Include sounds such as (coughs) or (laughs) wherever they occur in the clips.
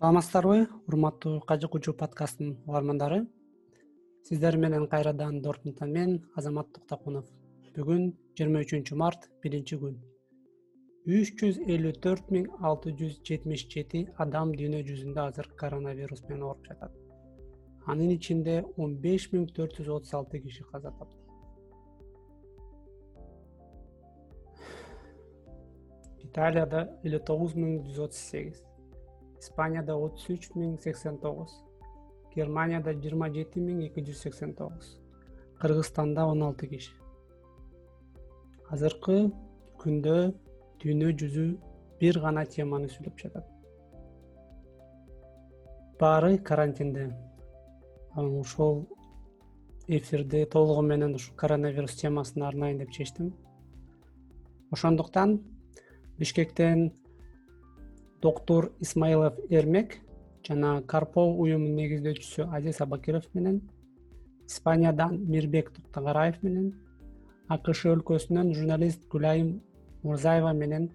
саламатсыздарбы урматтуу кажык учуу подкасттын угармандары. Сиздер менен кайрадан дордмундтан мен азамат токтокунов бүгүн жыйырма үчүнчү март биринчи күн. үч жүз элүү төрт миң алты жүз жетимиш жети адам дүйнө жүзүндө азыр коронавирус менен ооруп жатат. Анын ичинде он беш миң төрт жүз отуз алты киши каза тапты. Италияда элүү тогуз миң жүз отуз сегиз испанияда отуз үч миң сексен тогуз германияда жыйырма жети миң эки жүз сексен тогуз кыргызстанда он алты киши. Азыркы күндө дүйнө жүзү бир гана теманы сүйлөп жатат. Баары карантинде. Ушул эфирди толугу менен ушул коронавирус темасына арнайын деп чечтим. Ошондуктан бишкектен доктур исмаилов эрмек жана карпоо уюмунун негиздөөчүсү азиз абакиров менен испаниядан мирбек токтогораев менен акш өлкөсүнөн журналист гүлайым мурзаева менен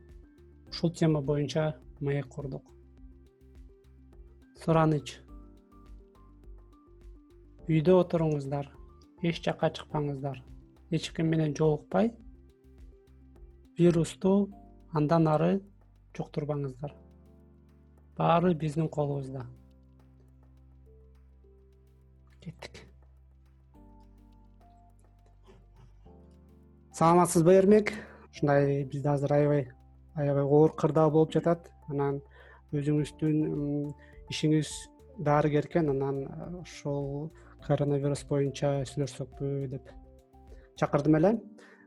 ушул тема боюнча маек курдук сураныч. Үйдө отуруңуздар эч жакка чыкпаңыздар. Эч ким менен жолукпай вирусту андан ары жуктурбаңыздар баары биздин колубузда. Кеттик. Саламатсызбы эрмек ушундай бизде азыр аябай оор кырдаа болуп жатат. Анан өзүңүздүн ишиңиз дарыгер экен анан ошол коронавирус боюнча сүйлөшсөкпү деп чакырдым эле.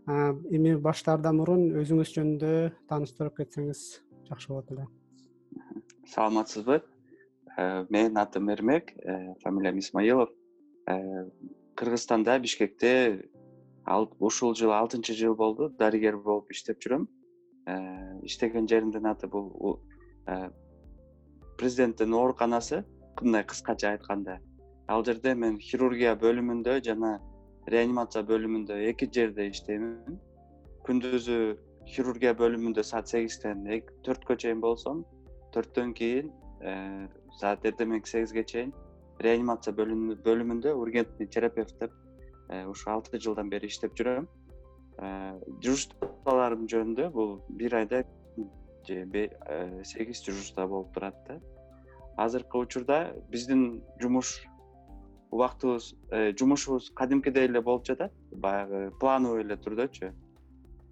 Эми баштаардан мурун өзүңүз жөнүндө тааныштырып кетсеңиз жакшы болот эле саламатсызбы? Э, менин атым эрмек э, фамилиям исмаилов. Э, кыргызстанда бишкекте ушул жылы алтынчы жыл болду дарыгер болуп иштеп жүрөм. Иштеген жеримдин аты бул президенттин ооруканасы. Мындай кыскача айтканда. Ал жерде мен хирургия бөлүмүндө жана реанимация бөлүмүндө эки жерде иштеймин. Күндүзү хирургия бөлүмүндө саат сегизден төрткө чейин болсом төрттөн кийин э, саат эртең сегизге чейин реанимация бөлүмүндө ургентный терапевт деп э, ушу алты жылдан бери иштеп жүрөм. Э, дежурстволорум жөнүндө бул бир айда сегиз дежурство болуп турат да. Азыркы учурда биздин жумуш убактыбыз жумушубуз кадимкидей эле болуп жатат баягы плановый эле түрдөчү.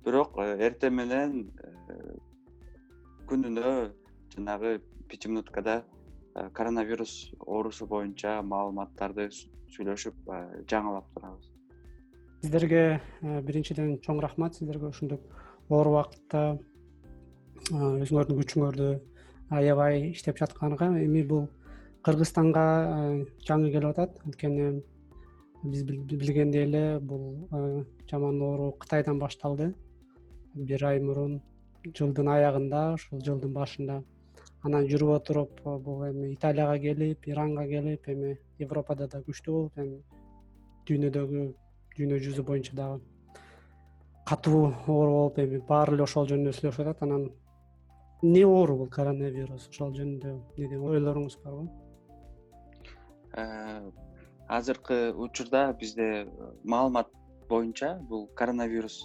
Бирок эртең менен күнүнө жанагы пятиминуткада э, коронавирус оорусу боюнча маалыматтарды сүйлөшүп э, жаңылап турабыз. Сиздерге э, биринчиден чоң рахмат. Сиздерге ушундай оор убакытта өзүңөрдүн күчүңөрдү аябай иштеп жатканга эми бул кыргызстанга жаңы келип атат. Анткени биз билгендей эле бул жаман оору кытайдан башталды. Бир ай мурун жылдын аягында ушул жылдын башында анан жүрүп отуруп бул эми италияга келип иранга келип эми европада да күчтүү болуп эми дүйнөдөгү дүйнө жүзү боюнча дагы катуу оору болуп эми баары эле ошол жөнүндө сүйлөшүп атат. Анан эмне оору бул коронавирус ошол жөнүндө? эмне ойлоруңуз барбы э, азыркы учурда бизде маалымат боюнча бул коронавирус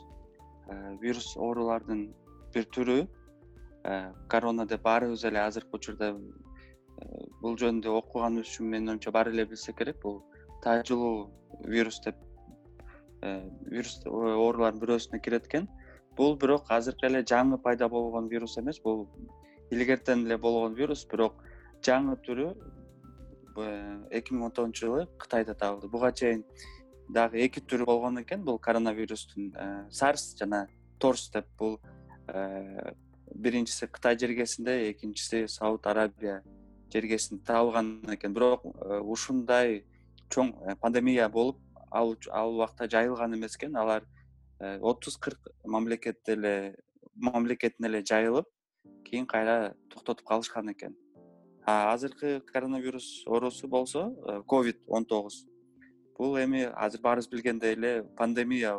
э, вирус оорулардын бир түрү Э, корона деп баарыбыз эле азыркы учурда э, бул жөнүндө окуганыбыз үчүн менин оюмча баары эле билсе керек. Бул таажылуу вирус деп э, вирус оорулардын бирөөсүнө кирет экен. Бул бирок азыркы эле жаңы пайда болгон вирус эмес. Бул илгертен эле болгон вирус бирок жаңы түрү эки миң он тогузунчу жылы кытайда табылды. Буга чейин дагы эки түрү болгон экен. Бул коронавирустун сарс жана торс деп бул биринчиси кытай жергесинде экинчиси сауд арабия жергесинде табылган экен. Бирок э, ушундай чоң э, пандемия болуп ал убакта жайылган эмес экен. Алар э, отуз кырк мамлекетте эле мамлекетине эле жайылып кийин кайра токтотуп калышкан экен. Азыркы коронавирус оорусу болсо ковид он тогуз. Бул эми азыр баарыбыз билгендей эле пандемия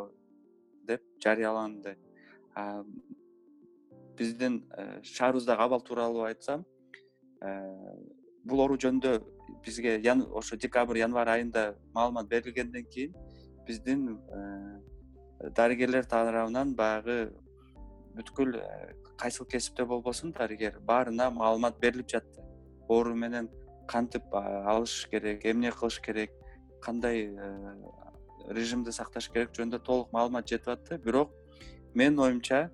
деп жарыяланды биздин э, шаарыбыздагы абал тууралуу айтсам э, бул оору жөнүндө бизге ошо декабрь январь айында маалымат берилгенден кийин биздин дарыгерлер тарабынан баягы бүткүл кайсыл кесипте болбосун дарыгер баарына маалымат берилип жатты. Оору менен кантип алышыш керек эмне кылыш керек кандай режимди сакташ керек жөнүндө толук маалымат жетип атты. Бирок менин оюмча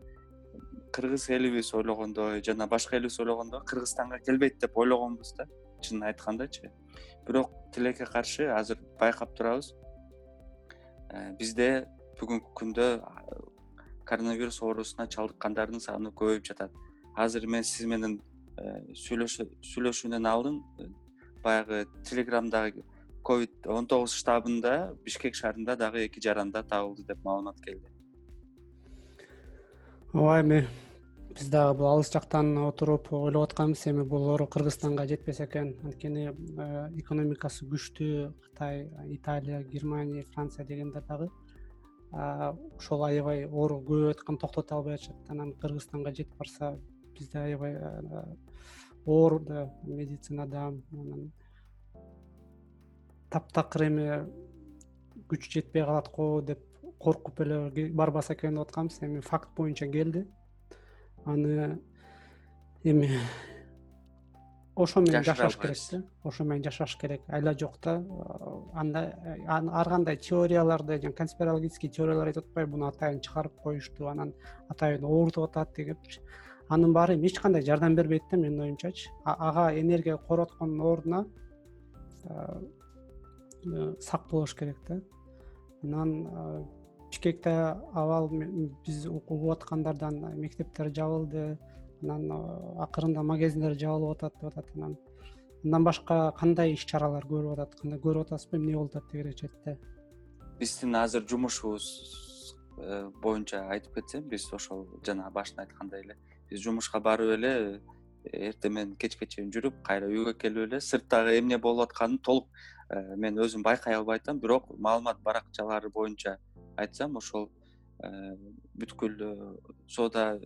кыргыз элибиз ойлогондой жана башка элибиз ойлогондой кыргызстанга келбейт деп ойлогонбуз да. Чынын айткандачы бирок тилекке каршы азыр байкап турабыз. Бизде бүгүнкү күндө коронавирус оорусуна чалдыккандардын саны көбөйүп жатат. Азыр мен сиз менен сүйлөшүүнүн алдын баягы телеграмдагы ковид он тогуз штабында бишкек шаарында дагы эки жаранда табылды деп маалымат келди ооба эми биз дагы бул алыс жактан отуруп ойлоп атканбыз. Эми бул оору кыргызстанга жетпесе экен. Анткени э, экономикасы күчтүү. Кытай италия германия франция дегендер дагы ошол аябай оору көбөйүп аткан токтото албай атышат. Анан кыргызстанга жетип барса бизде аябай э, оор да медицинада анан таптакыр эми күч жетпей калат го деп коркуп эле барбаса экен деп атканбыз. Эми факт боюнча келди. Аны эми ошо менен жашаш керек. да. Ошо менен жашаш керек. Айла жок да. Андай ар кандай теорияларды жана конспирологический теориялар айтып атпайбы муну атайын чыгарып коюшту анан атайын оорутуп атат дегенчи анын баары эми эч кандай жардам бербейт да менин оюмчачы. Ага энергия короткондун ордуна э, сак болуш керек да. Анан бишкекте абал биз угуп аткандардан мектептер жабылды анан акырында магазиндер жабылып атат деп атат. Анан андан башка кандай иш чаралар көрүп атат көрүп атасызбы эмне болуп атат тегерек четте биздин азыр жумушубуз э, боюнча айтып кетсем биз ошол жана башында айткандай эле биз жумушка барып эле эртең менен кечке чейин жүрүп кайра үйгө келип эле сырттагы эмне болуп атканын толук э, мен өзүм байкай албай атам. Бирок маалымат баракчалары боюнча айтсам ошол э, бүткүл соода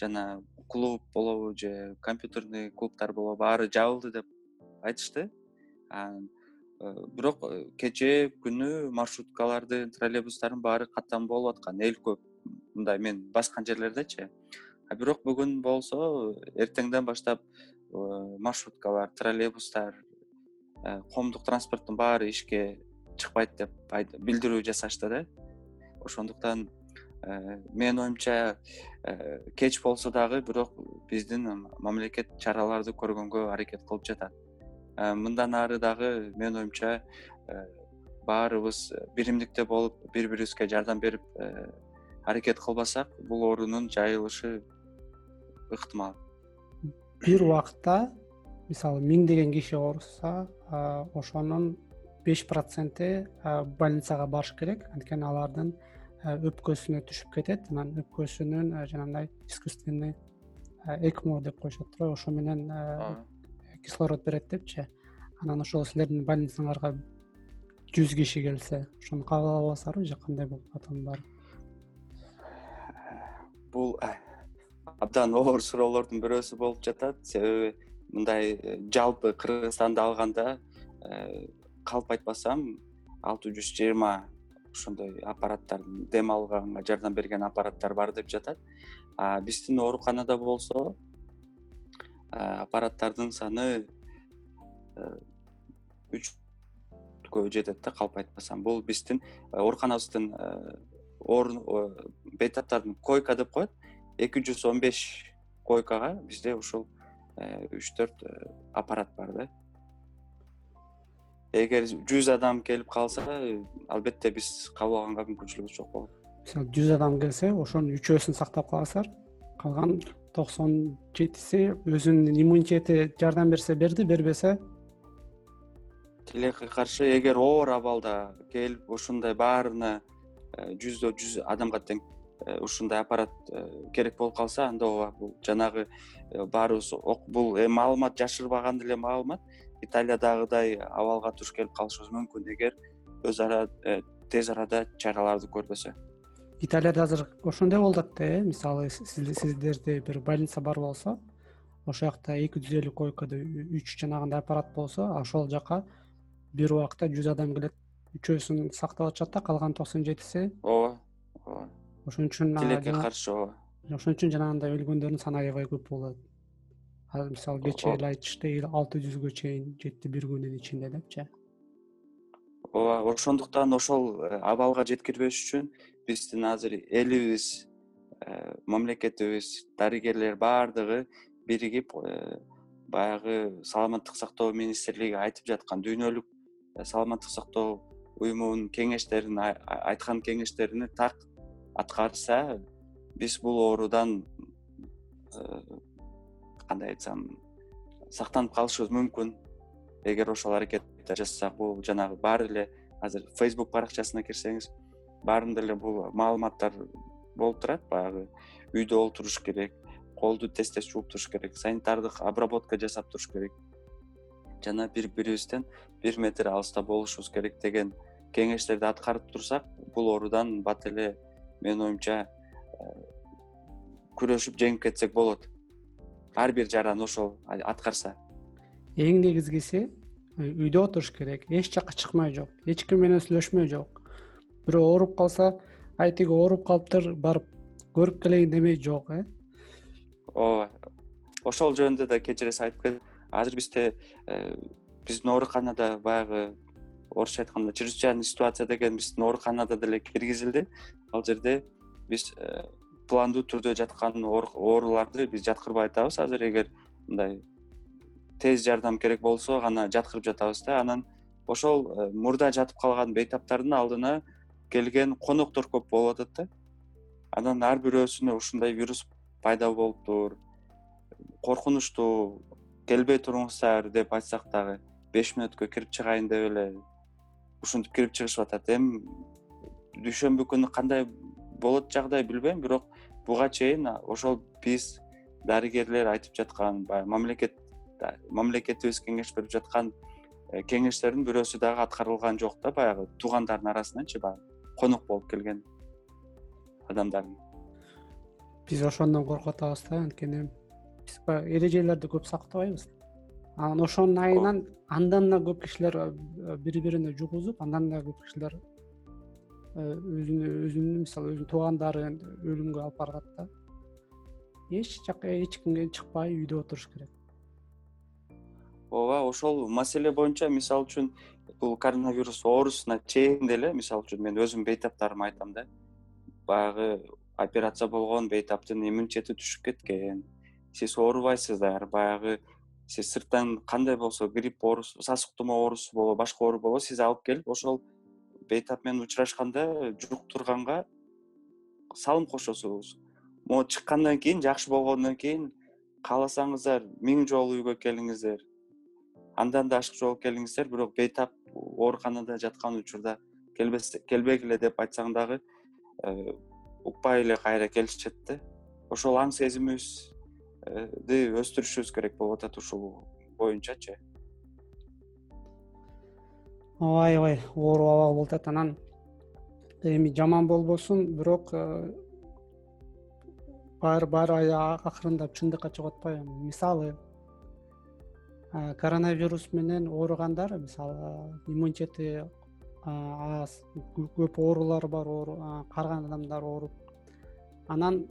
жана клуб болобу же компьютерный клубдар болобу баары жабылды деп айтышты. Э, бирок э, кечээ күнү маршруткалардын троллейбустардын баары каттам болуп аткан эл көп. Мындай мен баскан жерлердечи. А бирок бүгүн болсо эртеңден баштап э, маршруткалар троллейбустар коомдук транспорттун баары ишке чыкпайт деп билдирүү жасашты да ошондуктан менин оюмча Э, кеч болсо дагы бирок биздин мамлекет чараларды көргөнгө аракет кылып жатат. Э, мындан ары дагы менин оюмча э, баарыбыз биримдикте болуп бири бирибизге жардам берип аракет кылбасак бул оорунун жайылышы ыктымал. Бир убакытта мисалы миңдеген киши ооруса ошонун беш проценти больницага барыш керек. Анткени алардын Э, өпкөсүнө түшүп кетет. Анан өпкөсүнүн э, жанагындай искусственный э, экмо деп коюшат турбайбы ошо менен кислород берет депчи. Анан ошол силердин больницаңарга жүз киши келсе ошону кабыл ала аласыздарбы же кандай болуп анын баары бул абдан оор суроолордун бирөөсү болуп жатат. Себеби мындай жалпы кыргызстанды алганда калп айтпасам алты жүз жыйырма ошондой аппараттар дем алганга жардам берген аппараттар бар деп жатат. Биздин ооруканада болсо аппараттардын саны э, үчкө жетет да калп айтпасам. Бул биздин э, ооруканабыздын э, орун бейтаптардын койка деп коет. Эки жүз он беш койкага бизде ушул үч төрт аппарат бар да эгер жүз адам келип калса албетте биз кабыл алганга мүмкүнчүлүгүбүз жок болот. Мисалы жүз адам келсе ошонун үчөөсүн сактап каласыздар калган токсон жетиси өзүнүн иммунитети жардам берсе берди бербесе. Тилекке каршы эгер оор абалда келип ушундай баарына э, жүздө жүз адамга тең э, ушундай аппарат э, керек болуп калса анда ооба бул жанагы баарыбыз бул эми маалымат жашырбаган эле маалымат италиядагыдай абалга туш келип калышыбыз мүмкүн эгер өз ара э, тез арада чараларды көрбөсө. Италияда азыр ошондой болуп атат да э мисалы сиздерде бир больница бар болсо ошол жакта эки жүз элүү койкада үч жанагындай аппарат болсо ошол жака бир убакта жүз адам келет үчөөсүн сактап атышат да калган токсон жетиси ооба ооба. Ошон үчүн тилекке каршы ооба. ошон үчүн жанагындай өлгөндөрдүн саны аябай көп болот. азыр мисалы кечээ эле айтышты алты жүзгө чейин жетти бир күнүн ичинде депчи ооба ошондуктан ошол э, абалга жеткирбеш үчүн биздин азыр элибиз э, мамлекетибиз дарыгерлер баардыгы биригип э, баягы саламаттык сактоо министрлиги айтып жаткан дүйнөлүк саламаттык сактоо уюмунун кеңештерин айткан кеңештерине так аткарса биз бул оорудан кандай айтсам сактанып калышыбыз мүмкүн. Эгер ошол аракетти жасасак бул жанагы баары эле азыр фейсбук баракчасына кирсеңиз баарында эле бул маалыматтар болуп турат баягы үйдө олтуруш керек колду тез тез жууп туруш керек санитардык обработка жасап туруш керек. Жана бири бирибизден бир метр алыста болушубуз керек деген кеңештерди аткарып турсак бул оорудан бат эле менин оюмча э, күрөшүп жеңип кетсек болот ар бир жаран ошол аткарса? Эң негизгиси үйдө отуруш керек. Эч жака чыкмай жок. Эч ким менен сүйлөшмөй жок. Бирөө ооруп калса ай тиги ооруп калыптыр барып көрүп келейин демей жок э? Ооба ошол жөнүндө да эле айтып кетип азыр бизде э, биздин ооруканада баягы орусча айтканда чрезвычайный ситуация деген биздин ооруканада деле киргизилди. Ал жерде биз э, пландуу түрдө жаткан ооруларды биз жаткырбай атабыз. Азыр эгер мындай тез жардам керек болсо гана жаткырып жатабыз да анан ошол э, мурда жатып калган бейтаптардын алдына келген коноктор көп болуп атат да. Анан ар бирөөсүнө ушундай вирус пайда болуптур коркунучтуу келбей туруңуздар деп айтсак дагы беш мүнөткө кирип чыгайын деп эле ушинтип кирип чыгышып атат. Эми дүйшөмбү күнү кандай болот жагдай билбейм бирок буга чейин ошол биз дарыгерлер айтып жаткан баягы мамлекет мамлекетибиз кеңеш берип жаткан э, кеңештердин бирөөсү дагы аткарылган жок да баягы туугандардын арасынанчы баягы конок болуп келген адамдардын. Биз ошондон коркуп атабыз да анткени биз баягы эрежелерди көп сактабайбыз. Анан ошонун айынан андан да көп кишилер э, бири бирине жугузуп андан да көп кишилер э, өзүнүн мисалы өзүнүн туугандарын өлүмгө алып барат да. Эч жака эч кимге чыкпай үйдө отуруш керек. Ооба ошол маселе боюнча мисалы үчүн бул коронавирус оорусуна чейин деле мисалы үчүн мен өзүмдүн бейтаптарыма айтам да баягы операция болгон бейтаптын иммунитети түшүп кеткен. Сиз оорубайсыздар баягы сиз сырттан кандай болсо грипп оорусу сасык тумоо оорусу болобу башка оору болобу сиз алып келип ошол бейтап менен учурашканда жуктурганга салым кошосуз могу чыккандан кийин жакшы болгондон кийин кааласаңыздар миң жолу үйгө келиңиздер. Андан да ашык жолу келиңиздер бирок бейтап ооруканада жаткан учурда келбегиле деп айтсаң дагы э, укпай эле кайра келишет да. Ошол аң сезимибизди өстүрүшүбүз керек болуп атат ушул боюнчачы аябай ооруп абал болуп атат анан. Эми жаман болбосун бирок э, баары баары акырындап чындыкка чыгып атпайбы. Мисалы коронавирус менен ооругандар мисалы иммунитети аз көп оорулары бар карыган адамдар ооруп анан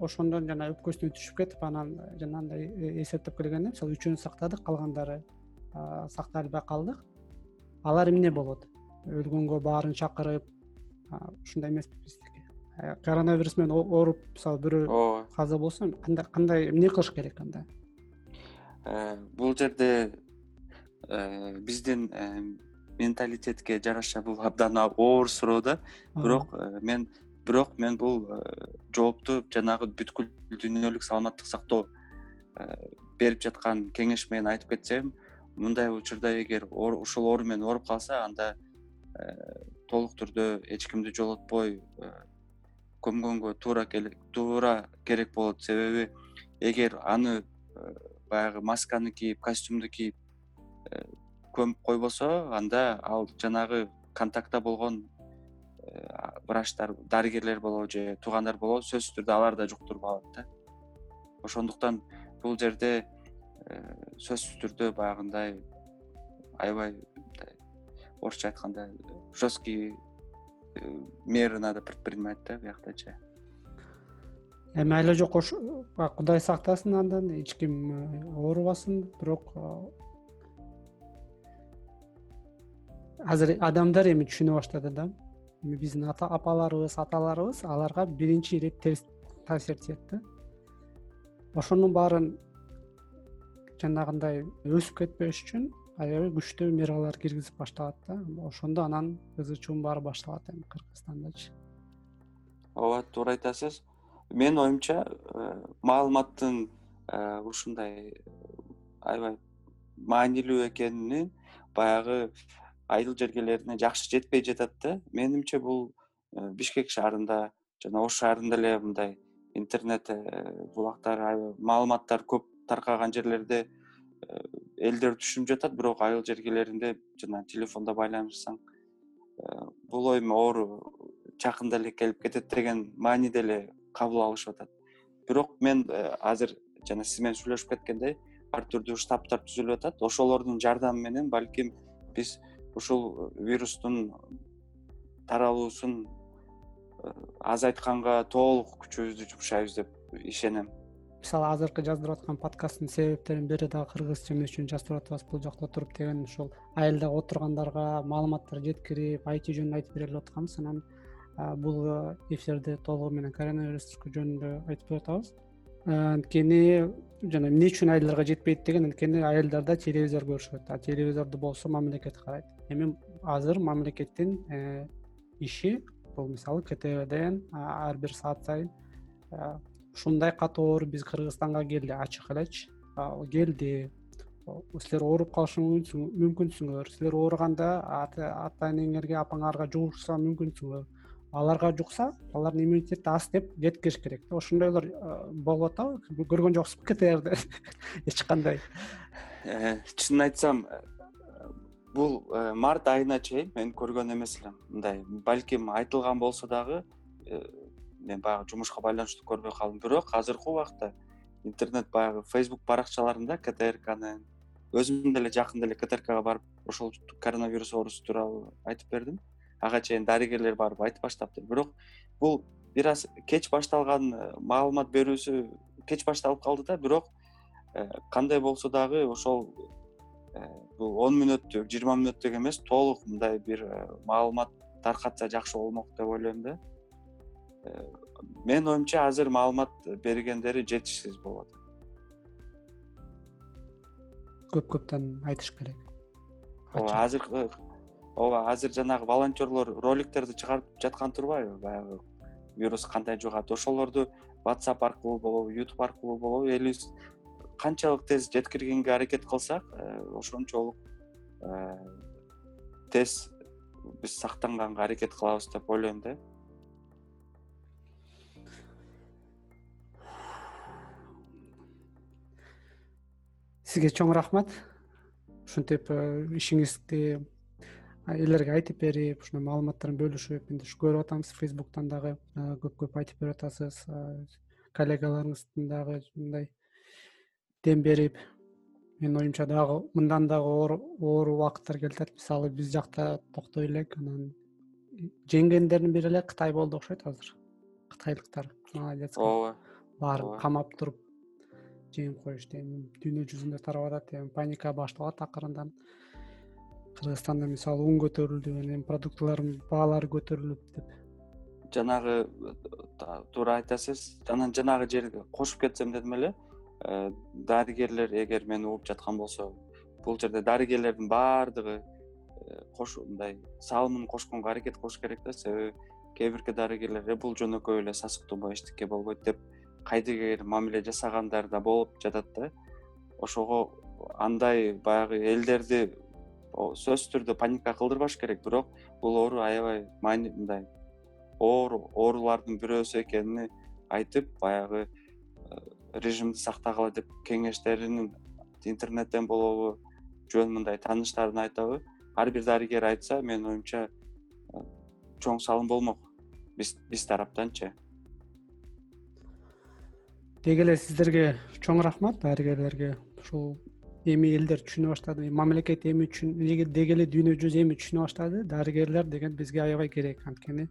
ошондон жана өпкөсүнө түшүп кетип анан жанагындай э, эсептеп келгенде мисалы үчөөнү сактадык калгандары сактай албай калдык алар эмне болот? Өлгөнгө баарын чакырып ушундай эмеспи биздики коронавирус менен ооруп мисалы бирөө ооба. каза болсо кандай эмне кылыш керек анда Э, бул жерде э, биздин э, менталитетке жараша бул абдан оор суроо да. Бирок мен бирок мен бул жоопту жанагы бүткүл дүйнөлүк саламаттык сактоо берип жаткан кеңеш менен айтып кетсем мындай учурда эгер ушул оору менен ооруп калса анда толук түрдө эч кимди жолотпой көмгөнгө туура туура керек болот. Себеби эгер аны баягы масканы кийип костюмду кийип э, көмүп койбосо анда ал жанагы контактта болгон э, врачтар дарыгерлер болобу же туугандар болобу сөзсүз түрдө алар да жуктуруп алат да. Ошондуктан бул жерде сөзсүз түрдө баягындай аябай мындай орусча айтканда жесткий меры надо предпринимать да бияктачы эми айла жок кудай сактасын андан эч ким оорубасын бирок азыр адамдар эми түшүнө баштады да. Эми биздин апаларыбыз аталарыбыз аларга биринчи ирет терс таасир этет да. Ошонун баарын жанагындай өсүп кетпеш үчүн аябай күчтүү мералар киргизип башталат да. Ошондо анан ызы чуу баары башталат эми кыргызстандачы. Ооба туура айтасыз. Менин оюмча э, маалыматтын э, ушундай аябай маанилүү экени баягы айыл жергелерине жакшы жетпей жатат да. Менимче бул э, бишкек шаарында жана ош шаарында эле мындай интернет булактар маалыматтар көп таркаган жерлерде элдер түшүнүп жатат бирок айыл жергелеринде жана телефондо байланышсаң бул эми оору жакында эле келип кетет деген мааниде эле кабыл алышып атат. Бирок мен э, азыр жана сиз менен сүйлөшүп кеткендей ар түрдүү штабтар түзүлүп атат. Ошолордун жардамы менен балким биз ушул вирустун таралуусун э, азайтканга толук күчүбүздү жумшайбыз деп ишенем мисалы азыркы жаздырып аткан подкасттын себептеринин бири дагы кыргызча эмес үчүн жаздырып атабыз бул жакта туруп деген ушул айылда отургандарга маалыматтар жеткирип айти жөнүндө айтып берели деп атканбыз. Анан бул эфирде толугу менен коронавирус жөнүндө айтып берип атабыз. Анткени жана эмне үчүн айылдарга жетпейт деген анткени айылдарда телевизор көрүшөт а телевизорду болсо мамлекет карайт. Эми азыр мамлекеттин э, иши бул мисалы ктвден ар бир саат сайын ушундай катуу оору биз кыргызстанга келди ачык элечи келди. Силер ооруп калышыңыз мүмкүнсүңөр. Силер ооруганда ата энеңерге апаңарга жугушса мүмкүнсүңөр. Аларга жукса алардын иммунитети аз деп жеткириш керек да. Ошондойлор болуп атабы көргөн жоксузбу ктрде (laughs) эч кандай. Э, чынын айтсам э, бул э, март айына чейин мен көргөн эмес элем мындай. Балким айтылган болсо дагы мен баягы жумушка байланыштуу көрбөй калдым. Бирок азыркы убакта интернет баягы фейсбук баракчаларында ктркнын өзүм деле жакында эле ктркга барып ошол коронавирус оорусу тууралуу айтып бердим. Ага чейин дарыгерлер барып айтып баштаптыр бирок бул бир аз кеч башталган э, маалымат берүүсү кеч башталып калды да. Бирок э, кандай болсо дагы ошол э, бул он мүнөттүк жыйырма мүнөттүк эмес толук мындай бир маалымат таркатса жакшы болмок деп ойлойм да менин оюмча азыр маалымат бергендери жетишсиз болуп атат көп көптөн айтыш керек. Ооба азыркы ооба азыр жанагы волонтерлор роликтерди чыгарып жаткан турбайбы? Баягы вирус кандай жугат ошолорду whatsapp аркылуу болобу youtube аркылуу болобу элибиз канчалык тез жеткиргенге аракет кылсак э, ошончолук э, тез биз сактанганга аракет кылабыз деп ойлойм да сизге чоң рахмат. Ушинтип э, ишиңизди элдерге айтып берип ушундай маалыматтарын бөлүшүп менде ушу көрүп атабыз. Фейсбуктан дагы көп көп айтып берип атасыз. Коллегаларыңыздын дагы мындай дем берип менин оюмча дагы мындан дагы оору убакыттар келе атат. Мисалы биз жакта токтой элек анан жеңгендердин бири эле кытай болду окшойт азыр. Кытайлыктар. Молодец ооба. Баарын камап туруп жеңип коюшту эми дүйнө жүзүндө тарап атат эми паника башталып атат акырындан кыргызстанда мисалы ун көтөрүлдү анан продуктылардын баалары көтөрүлүп деп. Жанагы туура айтасыз анан жанагы жерге кошуп кетсем дедим эле э, дарыгерлер эгер мени угуп жаткан болсо бул жерде дарыгерлердин баардыгы э, мындай салымын кошконго аракет кылыш керек да себеби кээ бирки дарыгерлер э бул жөнөкөй эле сасык тумоо эчтеке болбойт деп кайдыгер мамиле жасагандар да болуп жатат да. Ошого андай баягы элдерди сөзсүз түрдө паника кылдырбаш керек. Бирок бул оору аябай мындай оор оорулардын бирөөсү экенин айтып баягы э, режимди сактагыла деп кеңештерин интернеттен болобу жөн мындай тааныштарына айтабы ар бир дарыгер айтса менин оюмча э, чоң салым болмок биз тараптанчы деги эле сиздерге чоң рахмат. Дарыгерлерге ушул эми элдер түшүнө баштады. Мамлекет эми деги эле дүйнө жүзү эми түшүнө баштады. Дарыгерлер деген бизге аябай керек. Анткени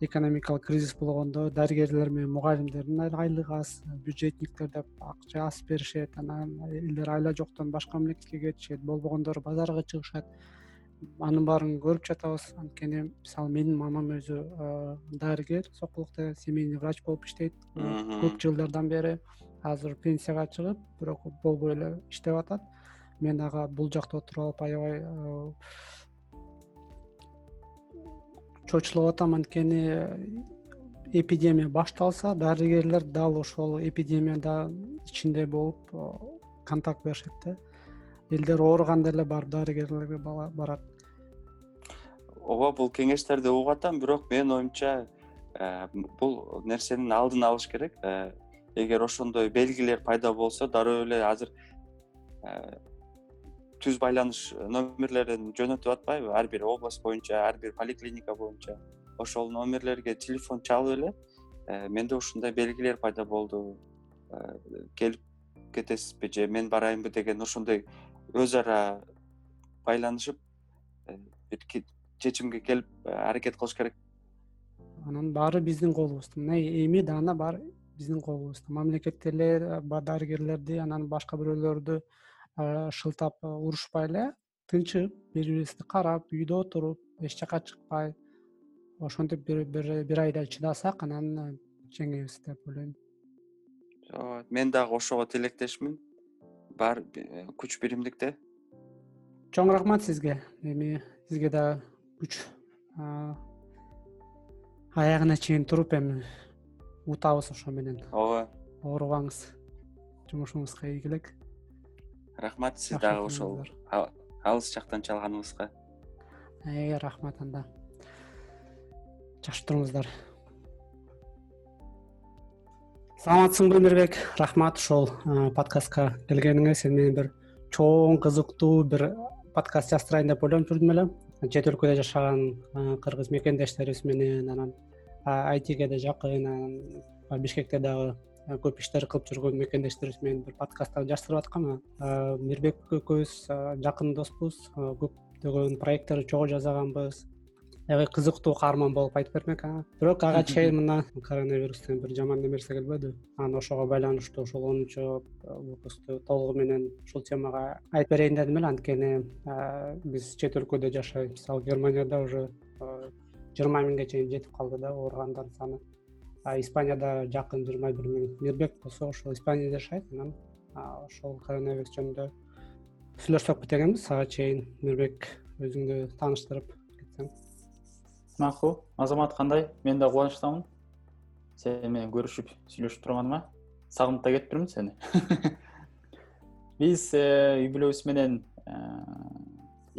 экономикалык кризис болгондо дарыгерлер менен мугалимдердин айлыгы аз бюджетниктер деп акча аз беришет анан элдер айла жоктон башка мамлекетке кетишет болбогондору базарга чыгышат анын баарын көрүп жатабыз. Анткени мисалы менин мамам өзү дарыгер сокулукта семейный врач болуп иштейт. Көп жылдардан бери азыр пенсияга чыгып бирок болбой эле иштеп атат. Мен ага бул жакта отуруп алып аябай чочулуп атам. Анткени эпидемия башталса дарыгерлер дал ошол эпидемияда ичинде болуп контакт беришет да элдер ооруганда эле барып дарыгерлерге барат. Ооба бул кеңештерди угуп атам бирок менин оюмча э, бул нерсенин алдын алыш керек. Э, эгер ошондой белгилер пайда болсо дароо эле азыр э, түз байланыш номерлерин жөнөтүп атпайбы. Ар бир область боюнча ар бир поликлиника боюнча ошол номерлерге телефон чалып эле менде ушундай белгилер пайда болду. Келип кетесизби же мен барайынбы деген ошондой өз ара байланышып бир чечимге келип аракет кылыш керек. Анан баары биздин колубузда мына эми даана баары биздин колубузда мамлекет деле дарыгерлерди анан башка бирөөлөрдү шылтап урушпай эле тынчып бири бирибизди карап үйдө отуруп эч жака чыкпай ошентип бир айдай чыдасак анан жеңебиз деп ойлойм. Ооба мен дагы ошого тилектешмин баары күч биримдикте. Чоң рахмат сизге. Эми сизге дагы күч аягына чейин туруп эми утабыз ошо менен. Ооба. Оорубаңыз жумушуңузга ийгилик. Рахмат сиз дагы ошол алыс жактан чалганыңызга. Э, рахмат анда. Жакшы туруңуздар саламатсыңбы мирбек? Рахмат ушул подкастка келгениңе сени менен бир чоң кызыктуу бир подкаст жаздырайын деп ойлонуп жүрдүм эле. Чет өлкөдө жашаган кыргыз мекендештерибиз менен анан айтиге да жакын анан бишкекте дагы көп иштер кылып жүргөн мекендештерибиз менен бир подкаст жаздырып аткам мирбек экөөбүз жакын доспуз көптөгөн проекттерди чогуу жасаганбыз аябай кызыктуу каарман болуп айтып бермек бирок ага чейин мына коронавирустун бир жаман немеси келбеди анан ошого байланыштуу ушул онунчу выпускту толугу менен ушул темага айтып берейин дедим эле. Анткени биз чет өлкөдө жашайбыз. Мисалы германияда уже жыйырма миңге чейин жетип калды да ооругандардын саны. Испанияда жакын жыйырма бир миң мирбек болсо ошол испанияда жашайт. Анан ошол коронавирус жөнүндө сүйлөшсөкпү дегенбиз. Ага чейин мирбек өзүңдү тааныштырып кетсең макул азамат кандай? Мен да кубанычтамын. Сени менен көрүшүп сүйлөшүп турганыма сагынып да кетиптирмин сени. (laughs) Биз э, үй бүлөбүз менен э,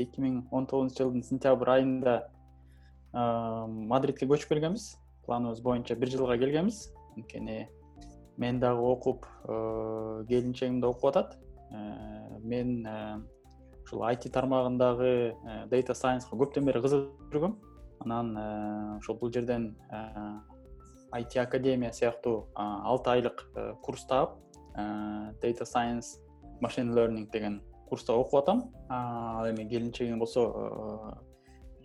эки миң он тогузунчу жылдын сентябрь айында мадридке көчүп келгенбиз. Планыбыз боюнча бир жылга келгенбиз. Анткени мен дагы окуп э, келинчегим да окуп атат. Э, мен э, ушул айти тармагындагы data scienceга көптөн бери кызыгып жүргөм анан ошол бул жерден айти академия сыяктуу алты айлык курсту алып data science machine learning деген курста окуп атам. Ал эми келинчегим болсо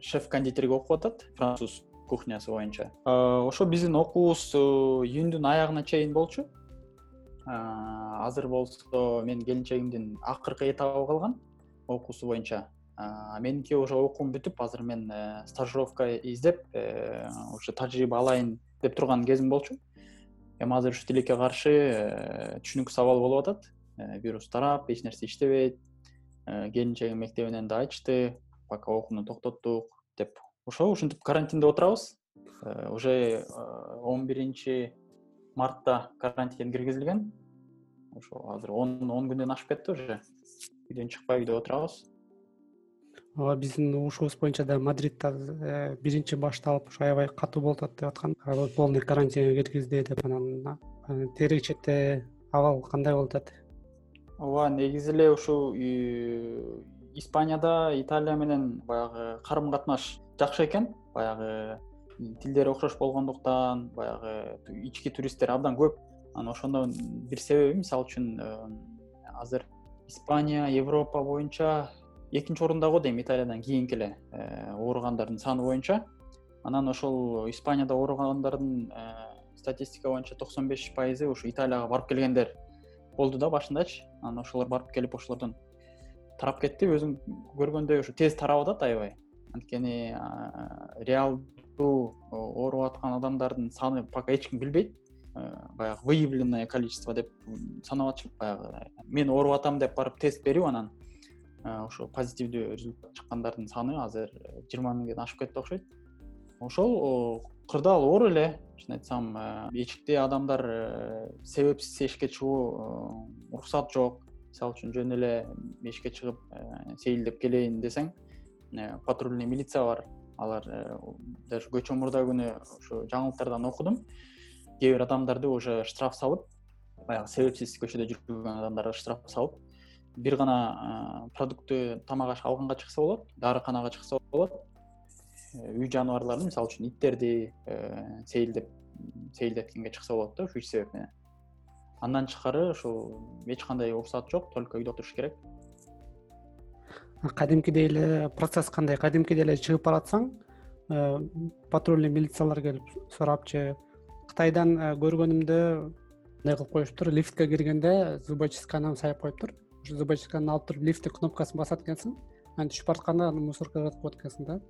шеф кондитерге окуп атат француз кухнясы боюнча. Ошо биздин окуубуз июндун аягына чейин болчу. Азыр болсо менин келинчегимдин акыркы этабы калган окуусу боюнча меники уже окуум бүтүп азыр мен э, стажировка издеп э, уже тажрыйба алайын деп турган кезим болчу. Эми азыр ушу тилекке каршы э, түшүнүксүз абал болуп атат. Вирус тарап эч нерсе иштебейт. Келинчегим мектебинен да айтышты пока окууну токтоттук деп. Ошо ушинтип карантинде отурабыз. Уже он биринчи мартта карантин киргизилген. Ошо азыр он он күндөн ашып кетти уже. Үйдөн чыкпай үйдө отурабыз ооба биздин угушубуз боюнча да мадридда э, биринчи башталып ушу аябай катуу болуп атат деп аткан. Полный карантинге киргизди деп анан тигерги четте абал кандай болуп атат? Ооба негизи эле ушул испанияда италия менен баягы карым катнаш жакшы экен. Баягы тилдери окшош болгондуктан баягы ички туристтер абдан көп. Анан ошондон бир себеби мисалы үчүн э, азыр испания европа боюнча экинчи орунда го дейм италиядан кийинки эле ооругандардын саны боюнча. Анан ошол испанияда ооругандардын статистика боюнча токсон беш пайызы ушу италияга барып келгендер болду да башындачы. Анан ошолор барып келип ошолордон тарап кетти. Өзүң көргөндөй ушу тез тарап атат аябай анткени реалдуу ооруп аткан адамдардын саны пока эч ким билбейт. Баягы выявленное количество деп санап атышат. Баягы мен ооруп атам деп барып тест берип анан ошо позитивдүү результат чыккандардын саны азыр жыйырма миңден ашып кетти окшойт. Ошол кырдаал оор эле чын айтсам эшикте адамдар себепсиз эшикке чыгуу уруксат жок. Мисалы үчүн жөн эле эшикке чыгып сейилдеп келейин десең патрульный милиция бар. Алар даже көчө мурда күнү ушу жаңылыктардан окудум. Кээ бир адамдарды уже штраф салып баягы себепсиз көчөдө жүргөн адамдарга штраф салып бир гана продукты тамак аш алганга чыкса болот дарыканага чыкса болот үй жаныбарларды мисалы үчүн иттерди э, сейилдеп сейилдеткенге чыкса болот да ушу үч себеп менен андан тышкары ушул эч кандай уруксат жок только үйдө отуруш керек. Кадимкидей эле процесс кандай? Кадимкидей эле чыгып баратсаң э, патрульный милициялар келип сурапчы кытайдан э, көргөнүмдө мындай кылып коюшуптур лифтке киргенде зубочистканы сайып коюптур ошо зубочистканы алып туруп лифттин кнопкасын басат экенсиң. Анан түшүп баратканда аны мусоркага жатып коет экенсиң да.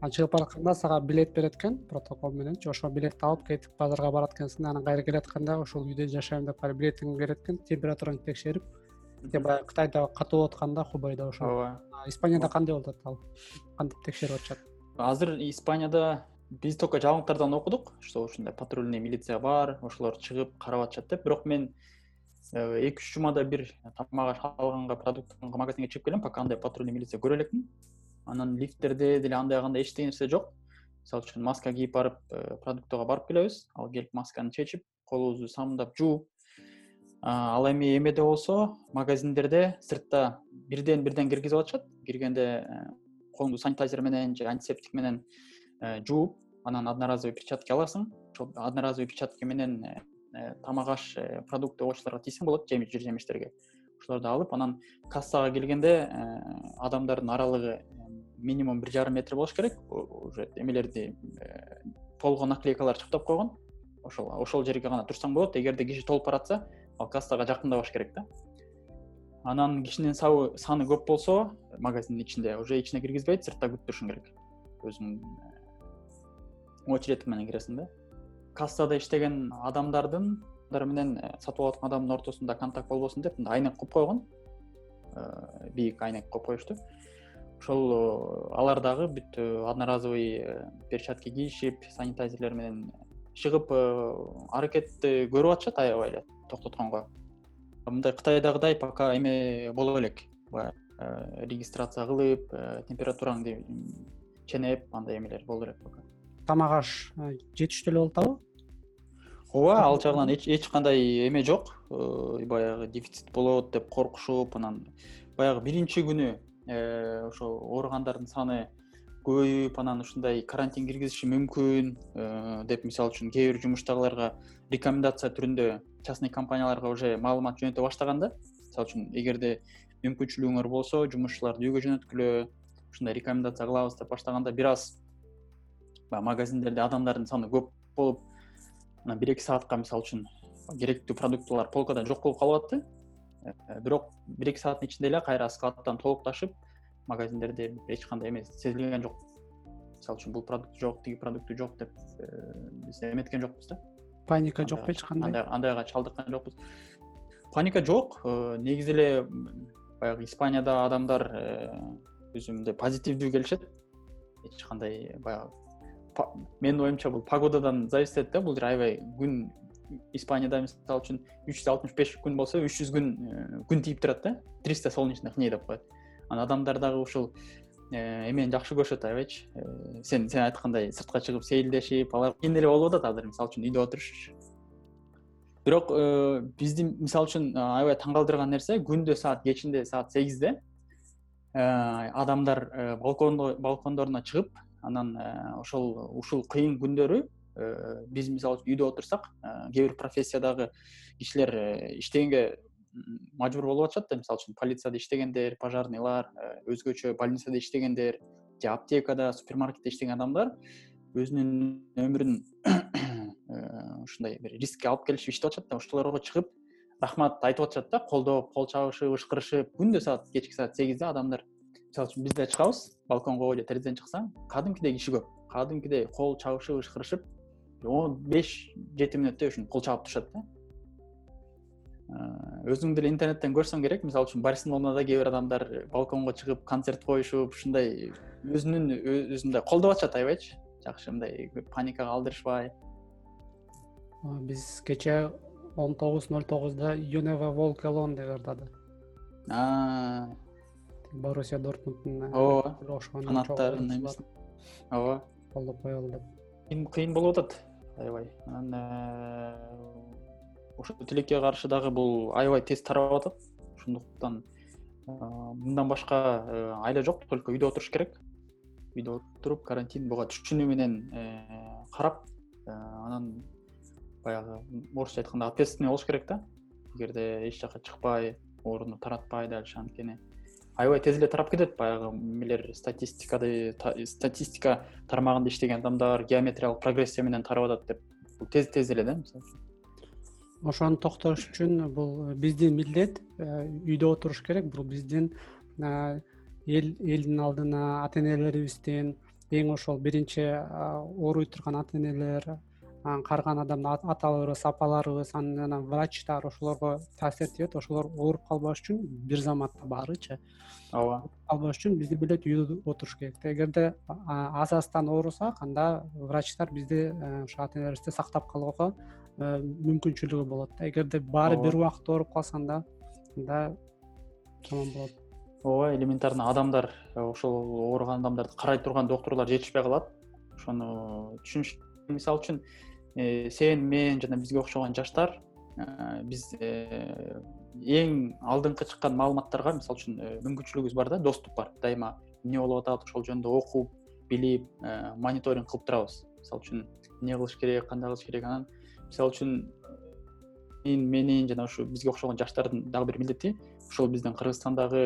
Анан чыгып баратканда сага билет берет экен протокол мененчи ошол билетти алып кетип базарга барат экенсиң анан кайра келатканда ошол үйдө жашайм деп барып билетиңди берет экен температураңды текшерип баягы кытайда катуу болуп аткан да хубайда ошол ооба. Испанияда кандай болуп атат ал? Кантип текшерип атышат? Азыр испанияда биз только жаңылыктардан окудук что ушундай патрульный милиция бар ошолор чыгып карап атышат деп бирок мен эки үч жумада бир тамак аш алганга продукт алганга магазинге чыгып келем пока андай патрульный милиция көрө элекмин анан лифттерде деле андай кандай эчтеке нерсе жок. Мисалы үчүн маска кийип барып э, продуктыга барып келебиз. Ал келип масканы чечип колубузду самындап жууп ал эми эмеде болсо магазиндерде сыртта бирден бирден киргизип атышат. Киргенде э, колуңду санитайзер менен же антисептик менен Э, жууп анан одноразовый перчатки аласың. Ошол одноразовый перчатки менен э, э, тамак аш продукты овощлорго тийсең болот жер жемиштерге ошолорду алып анан кассага келгенде адамдардын аралыгы минимум бир жарым метр болуш керек. Уже эмелерди толгон наклейкалар чыптап койгон. Ошол ошол жерге гана турсаң болот. Эгерде киши толуп баратса ал кассага жакындабаш керек да. Анан кишинин саны көп болсо магазиндин ичинде уже ичине киргизбейт сыртта күтүп турушуң керек. Өзүң очередь менен киресиң да кассада иштеген адамдардын менен э, сатып алып аткан адамдын ортосунда контакт болбосун деп мындай айнек коюп койгон. Э, бийик айнек коюп коюшту. Ошол э, алар дагы бүт одноразовый перчатки кийишип санитайзерлер менен чыгып аракетти көрүп атышат аябай эле токтотконго. Мындай кытайдагыдай пока эме боло элек. Баягы регистрация кылып температураңды ченеп андай эмелер боло элек пока тамак аш жетиштүү эле болуп атабы? Ооба ал жагынан эч кандай эме жок. Э, баягы дефицит болот деп коркушуп анан баягы биринчи күнү э, ошо ооругандардын саны көбөйүп анан ушундай карантин киргизиши мүмкүн. Э, деп мисалы үчүн кээ бир жумуштагыларга рекомендация түрүндө частный компанияларга уже маалымат жөнөтө баштаганда мисалы үчүн эгерде мүмкүнчүлүгүңөр болсо жумушчуларды үйгө жөнөткүлө ушундай рекомендация кылабыз деп баштаганда бир аз баягы магазиндерде адамдардын саны көп болуп анан бир эки саатка мисалы үчүн керектүү продуктылар полкада жок болуп калып атты э, бирок бир эки сааттын ичинде эле кайра складтан толукташып магазиндерде эч кандай эме сезилген жок. Мисалы үчүн бул продукт жок тиги продукты жок деп э, биз эметкен жокпуз да. Паника жокпу эч кандай. андайга чалдыккан жокпуз. Паника жок э, негизи эле баягы испанияда адамдар өзү мындай позитивдүү келишет. Эч кандай баягы менин оюмча бул погодадан зависить этет да бул жер аябай күн испанияда мисалы үчүн үч жүз алтымыш беш күн болсо үч жүз күн э, күн тийип турат да триста солнечных дней деп коет. Анан адамдар дагы ушул э, эмени жакшы көрүшөт аябайчы. Э, сен сен айткандай сыртка чыгып сейилдешип алар кийин эле болуп атат азыр мисалы үчүн үйдө отуруш бирок бизди мисалы үчүн аябай таң калтырган нерсе күндө саат кечинде саат сегизде адамдар балкондоруна чыгып анан э, ошол ушул кыйын күндөрү э, биз мисалы үчүн үйдө отурсак э, кээ бир профессиядагы кишилер иштегенге мажбур болуп атышат да мисалы үчүн полицияда иштегендер пожарныйлар өзгөчө больницада иштегендер же аптекада супермаркетте иштеген адамдар өзүнүн өмүрүн ушундай бир рискке алып келишип иштеп атышат да ошолорго чыгып рахмат айтып атышат да колдоп кол чабышып ышкырышып күндө саат кечки саат сегизде адамдар мисалы үчүн биз да чыгабыз балконго же терезеден чыксаң кадимкидей киши көп. Кадимкидей кол чабышып ышкырышып он беш жети мүнөттөй ушинтип кол чабып турушат да. Э, өзүң деле интернеттен көрсөң керек. Мисалы үчүн барселонада кээ бир адамдар балконго чыгып концерт коюшуп ушундай өзүнүн өзүн мындай колдоп атышат аябайчы жакшы мындай паникага алдырышпай. Биз кечээ он тогуз ноль тогузда юнева волк алон деп ырдады боруссия дортмундтун ооба окшогон канаттарын эмесин ооба. Колдоп коелу деп кыйын болуп атат? Аябай. Анан э, ошол тилекке каршы дагы бул аябай тез тарап атат. Ошондуктан мындан башка э, айла жок только үйдө отуруш керек. Үйдө отуруп карантин буга түшүнүү менен э, карап э, анан баягы орусча айтканда ответственный болуш керек да. Эгерде эч жака чыкпай ооруну таратпай дальше анткени аябай тез эле тарап кетет. Баягы эмелер статистикады статистика тармагында иштеген адамдар геометриялык прогрессия менен тарап атат деп бул тез тез эле да мисалы. Үчүн ошону токтош үчүн бул биздин милдет э, үйдө отуруш керек. Бул биздин э, эл элдин алдына ата энелерибиздин эң ошол биринчи ооруй турган ата энелер карыган адамдар аталарыбыз апаларыбыз анан врачтар ошолорго таасир этибейт ошолор ооруп калбаш үчүн бир заматта баарычы ооба. Калбаш үчүн бизди билет үйдө отуруш керек да эгерде азазтан оорусак анда врачтар бизди э, ошо ата энелерибизди сактап калууга Э, мүмкүнчүлүгү болот да. Эгерде баары бир убакытта ооруп калса анда анда жаман болот. Ооба элементарно адамдар э, ошол ооруган адамдарды карай турган доктурлар жетишпей калат. Ошону түшүнүш. Мисалы үчүн сен мен жана бизге окшогон жаштар биз эң алдыңкы чыккан маалыматтарга мисалы үчүн мүмкүнчүлүгүбүз бар да доступ бар. Дайыма эмне болуп атат ошол жөнүндө окуп билип мониторинг кылып турабыз. Мисалы үчүн эмне кылыш керек кандай кылыш керек анан мисалы үчүн мен менин жана ушу бизге окшогон жаштардын дагы бир милдети ошол биздин кыргызстандагы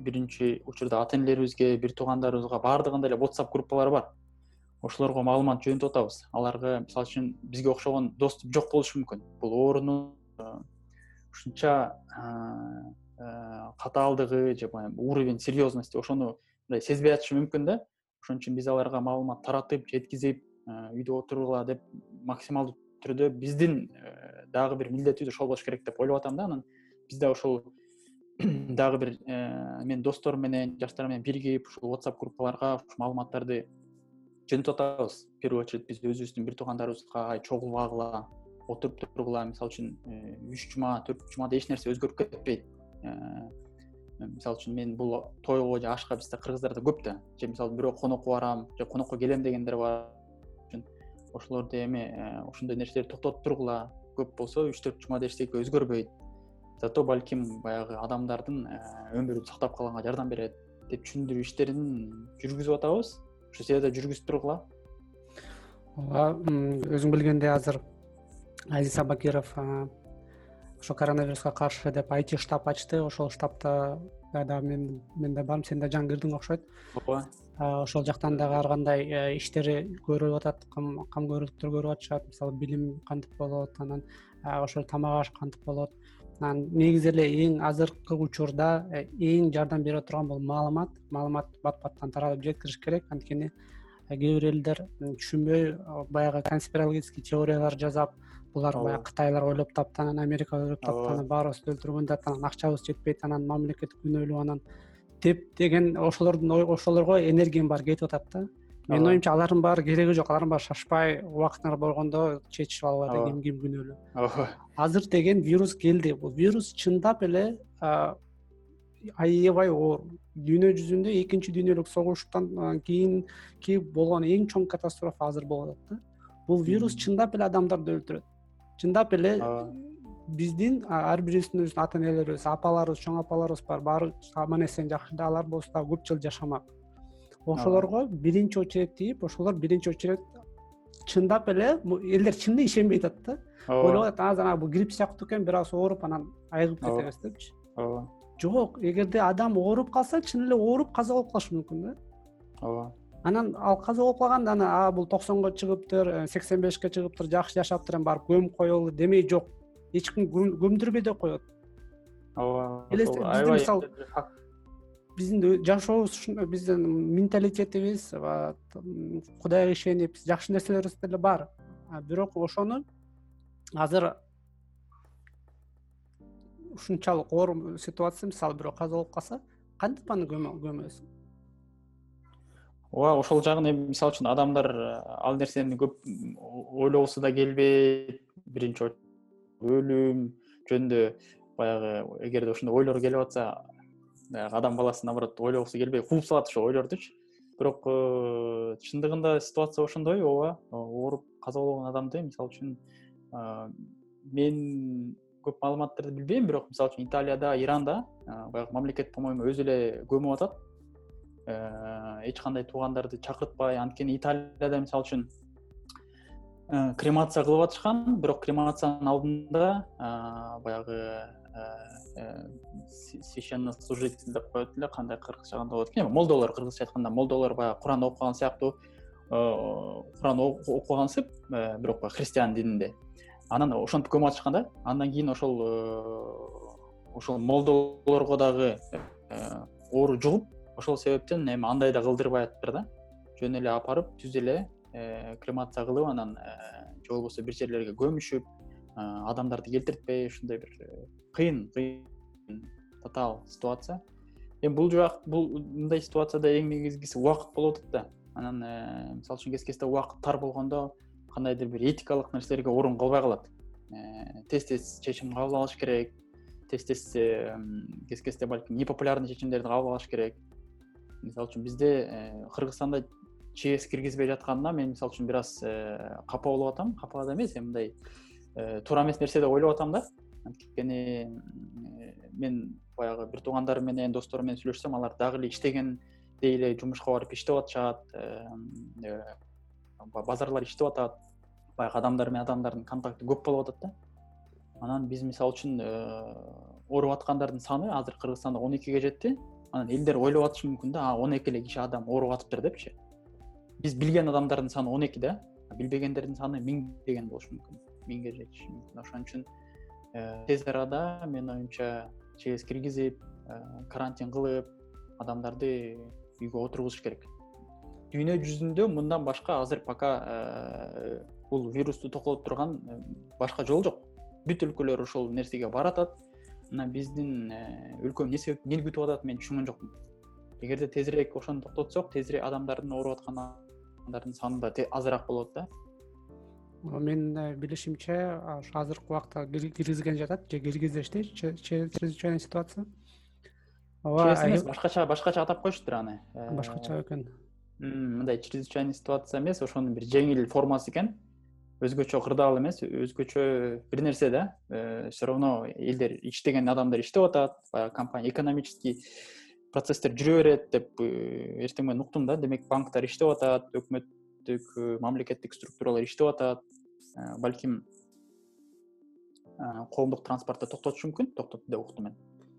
биринчи учурда ата энелерибизге бир туугандарыбызга баардыгында эле whatsapp группалары бар ошолорго маалымат жөнөтүп атабыз. Аларга мисалы үчүн бизге окшогон доступ жок болушу мүмкүн. Бул ооруну ушунча катаалдыгы же уровень серьезности ошону мындай сезбей атышы мүмкүн да. Ошон үчүн биз аларга маалымат таратып жеткизип үйдө отуругула деп максималдуу түрдө биздин э, дагы бир милдетибиз ошол болуш керек деп ойлоп атам да анан. Биз да ошол (clears throat) дагы бир э, менин досторум менен жаштар менен биригип ушул whatsapp группаларга ушу маалыматтарды жөнөтүп атабыз. В первую очередь биз өзүбүздүн бир туугандарыбызга ай чогулбагыла отуруп тургула. Мисалы үчүн э, үч жума төрт жумада эч нерсе өзгөрүп кетпейт. Мисалы үчүн мен бул тойго же ашка бизде кыргыздарда көп да. Же мисалы бирөө конокко барам же конокко келем дегендер бар. Ошолорду эми э, ошондой нерселерди токтотуп тургула. Көп болсо үч төрт жумада эчтеке өзгөрбөйт. Зато балким баягы адамдардын э, өмүрүн сактап калганга жардам берет деп түшүндүрүү иштерин жүргүзүп атабыз да жүргүзүп тургула? Ооба өзүң билгендей азыр азиз абакиров ошо коронавируска каршы деп айти штаб ачты. Ошол штабта дагы мен мен да барм сен да жаңы кирдиң окшойт. Ооба. Ошол жактан дагы ар кандай э, иштери көрүлүп атат кам көрүүлүктөр көрүп атышат. Мисалы билим кантип болот анан ошол тамак аш кантип болот анан негизи эле эң азыркы учурда э, эң жардам бере турган бул маалымат. Маалымат бат баттан таратып жеткириш керек. Анткени э, кээ бир элдер түшүнбөй баягы конспирологический теориялар жасап булар баягы кытайлар ойлоп тапты анан америка ойлоп тапты анан баарыбызды өлтүргөн деп анан акчабыз жетпейт анан мамлекет күнөөлүү анан деп деген ошолордун ошолорго энергиям баары кетип атат да менин оюмча алардын баары кереги жок алардын баары шашпай убактыңар болгондо чечишип алгыла да ким ким күнөөлүү. Ооба азыр деген вирус келди. Бул вирус чындап эле аябай оору дүйнө жүзүндө экинчи дүйнөлүк согуштан кийинки болгон эң чоң катастрофа азыр болуп атат да. Бул вирус чындап эле адамдарды өлтүрөт. Чындап эле биздин ар бирибиздин өзүнүн ата энелерибиз апаларыбыз чоң апаларыбыз бар. Баары аман эсен жакшы алар болсо дагы көп жыл жашамак ошолорго биринчи очередь тийип ошолор биринчи очередь чындап эле элдер чынында ишенбей атат да. Ооба. Ойлоп атат азыр анан бул грипп сыяктуу экен бир аз ооруп анан айыгып кетебиз депчи ооба. Жок эгерде адам ооруп калса чын эле ооруп каза болуп калышы мүмкүн да. Ооба. Анан ал каза болуп калганда анан а бул токсонго чыгыптыр э, сексен бешке чыгыптыр жакшы жашаптыр эми барып көмүп коелу демей жок. Эч ким көм- көмдүрбөй да коет. Ооба. Мисалы-. Биздин жашообуз ушундай биздин менталитетибиз кудайга ишенип жакшы нерселерибиз деле бар. Бирок ошону азыр ушунчалык оор ситуация мисалы бирөө каза болуп калса кантип аны көмө- көмөсүң? Ооба ошол жагын эми мисалы үчүн адамдар э, ал нерсени көп ойлогусу да келбейт. Биринчи өлүм жөнүндө баягы эгерде ошондой ойлор келип атса баягы адам баласы наоборот ойлогусу келбей кууп салат ошол ойлордучу бирок э, чындыгында ситуация ошондой ооба ооруп каза болгон адамды мисалы үчүн э, мен көп маалыматтарды билбейм бирок мисалы үчүн италияда иранда э, баягы мамлекет по моему өзү эле көмүп атат. Э, эч кандай туугандарды чакыртпай анткени италияда мисалы үчүн э, кремация кылып атышкан бирок кремациянын алдында э, баягы э, священнослужитель деп коет эле кандай кыргызча кандай болот экен эми молдолор кыргызча айтканда молдолор баягы куран окуп калган сыяктуу э, куран э, бирок баягы христиан дининде анан ошентип көмүп атышкан да. Андан кийин ошол э, ошол молдолорго дагы э, оору жугуп ошол себептен эми андай да кылдырбай атыптыр да. Жөн эле апарып түз эле э, кремация кылып анан э, же болбосо бир жерлерге көмүшүп э, адамдарды келтиртпей ушундай бир э, кыйын кыйын татаал ситуация. Эми бул жак бул мындай ситуацияда эң негизгиси убакыт болуп атат да. Анан э, мисалы үчүн кез кезде убакыт тар болгондо кандайдыр бир этикалык нерселерге орун калбай калат. Э, тез тез чечим кабыл алыш керек тез тез э, кез кезде балким непопулярный чечимдерди кабыл алыш керек. Мисалы үчүн бизде э, кыргызстанда чээс киргизбей жатканына мен мисалы үчүн бир аз э, капа болуп атам. Капа да эмес эми мындай э, туура эмес нерсе деп ойлоп атам да. Анткени э, мен баягы бир туугандарым менен досторум менен сүйлөшсөм алар дагы эле иштегендей эле жумушка барып иштеп атышат ба- базарлар иштеп атат. Баягы адамдар менен адамдардын контакты көп болуп атат да. Анан биз мисалы үчүн ооруп аткандардын саны азыр кыргызстанда он экиге жетти. Анан элдер ойлоп атышы мүмкүн да он эки эле киши адам ооруп атыптыр депчи биз билген адамдардын саны он эки да. Билбегендердин саны миңдеген болушу мүмкүн. Миңге жетиши мүмкүн. Ошон үчүн э, тез арада менин оюмча чээс киргизип э, карантин кылып адамдарды үйгө отургузуш керек. Дүйнө жүзүндө мындан башка азыр пока э, бул вирусту токтотуп турган э, башка жол жок. Бүт өлкөлөр ошол нерсеге баратат. Анан биздин э, өлкө эмне себептен эмнени күтүп атат мен түшүнгөн жокмун. Эгерде тезирээк ошону токтотсок тезирээк адамдардын ооруп аткан адамдардын саны да азыраак болот да. Менин билишимче ошо азыркы убакта кир- киргизген жатат же киргизишти чрезвычайный ситуация? Ооба эмес башкача башкача атап коюшуптур аны. Э, башкача экен. мындай чрезвычайный ситуация эмес ошонун бир жеңил формасы экен. Өзгөчө кырдаал эмес өзгөчө бир нерсе да. Э, все равно элдер иштеген адамдар иштеп атат баягы компания экономический процесстер жүрө берет деп э, эртең менен уктум да. Демек банктар иштеп атат өкмөттүк э, мамлекеттик структуралар иштеп атат. Э, балким коомдук транспортто токтотушу мүмкүн токтотду деп уктум мен.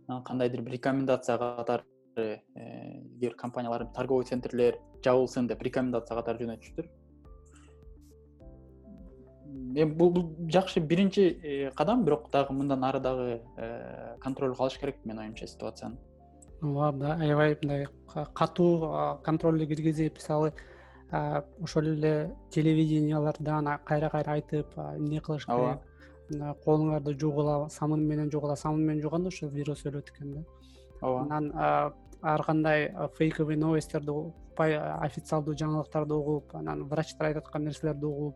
Анан кандайдыр бир рекомендация катары эгер компаниялар торговый центрлер жабылсын деп рекомендация катары жөнөтүшүптүр эми бул жакшы биринчи кадам бирок дагы мындан ары дагы контролго алыш керек менин оюмча ситуацияны ооба да аябай мындай ка- катуу контролду киргизип мисалы ошол эле телевидениялардан кайра кайра айтып эмне кылыш керек колуңарды жуугула самын менен жуугула самын менен жууганда ошо вирус өлөт экен да. Ооба. Анан ар кандай фейковый новосттерди укпай официалдуу жаңылыктарды угуп анан врачтар айтып аткан нерселерди угуп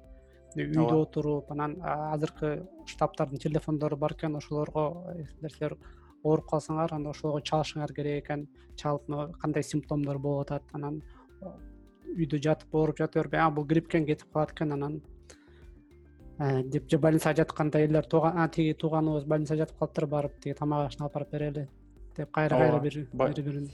үйдө отуруп анан азыркы штабтардын телефондору бар экен ошолорго эгерде силер ооруп калсаңар анда ошолорго чалышыңар керек экен. Чалып кандай симптомдор болуп атат анан о, үйдө жатып ооруп жата бербей а бул грипп экен кетип калат экен анан э, деп же больницага жатканда элдер тууган тиги тууганыбыз больницага жатып калыптыр барып тиги тамак ашын алып барып берели деп кайра кайра бири Ба- бири бирин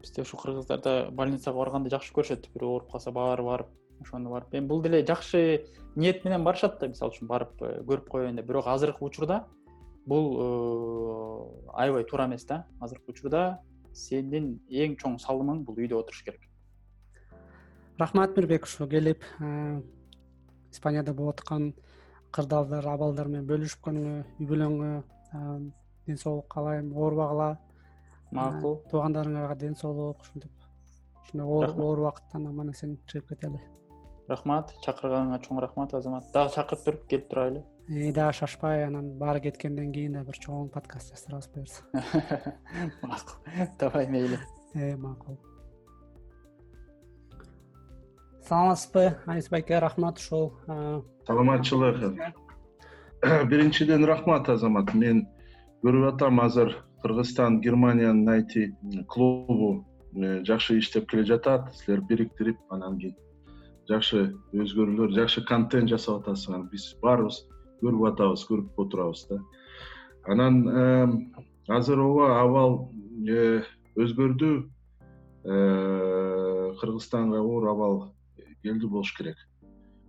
бизде ушу кыргыздарда больницага барганды жакшы көрүшөт бирөө ооруп калса баары барып ошону барып. Эми бул деле жакшы ниет менен барышат да мисалы үчүн барып э, көрүп коеюн деп бирок азыркы учурда бул э, аябай туура эмес да азыркы учурда сенин эң чоң салымың бул үйдө отуруш керек. Рахмат мирбек ушу келип испанияда болуп аткан кырдаалдар абалдар менен бөлүшкөнүңө үй бүлөңө ден соолук каалайм оорубагыла макул. туугандарыңарга ден соолук ушинтип ушундай оор убакыттан аман эсен чыгып кетели. Рахмат чакырганыңа чоң рахмат азамат. Дагы чакырып тур келип турайлы дагы шашпай анан баары кеткенден кийин да бир чоң подкаст жаздырабыз буюрса (laughs) макул. Давай мейли э макул. Саламатсызбы аниз байке рахмат ушул саламатчылык. (coughs) Биринчиден рахмат азамат. Мен көрүп атам азыр кыргызстан германиянын айти клубу э, жакшы иштеп келе жатат. Силер бириктирип анан кийин жакшы өзгөрүүлөр жакшы контент жасап атасыңар. Биз баарыбыз көрүп атабыз көрүп отурабыз да. Анан азыр ооба абал э, өзгөрдү э, кыргызстанга оор абал келди болуш керек.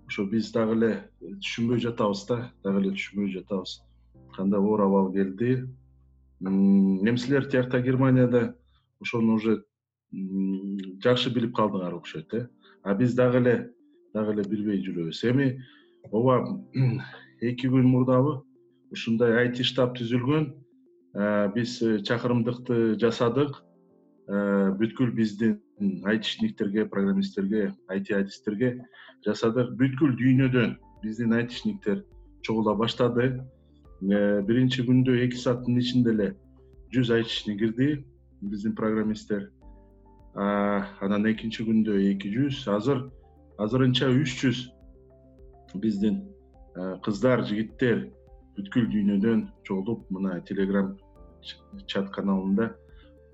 Ошо биз дагы эле түшүнбөй жатабыз да дагы эле түшүнбөй жатабыз. Кандай оор абал келди? Эми тиякта германияда ошону уже жакшы билип калдыңар окшойт э. А биз дагы эле дагы эле билбей жүрөбүз. Эми ооба эки күн мурдабы ушундай айти штаб түзүлгөн биз чакырымдыкты жасадык. Бүткүл биздин айтишниктерге программисттерге айтиадистерге жасадык. Бүткүл дүйнөдөн биздин айтишниктер чогула баштады. Э, биринчи күндө эки сааттын ичинде эле жүз айтишник кирди биздин программисттер анан экинчи күндө эки жүз азыр азырынча үч жүз биздин кыздар жигиттер бүткүл дүйнөдөн чогулуп мына телеграм чат каналында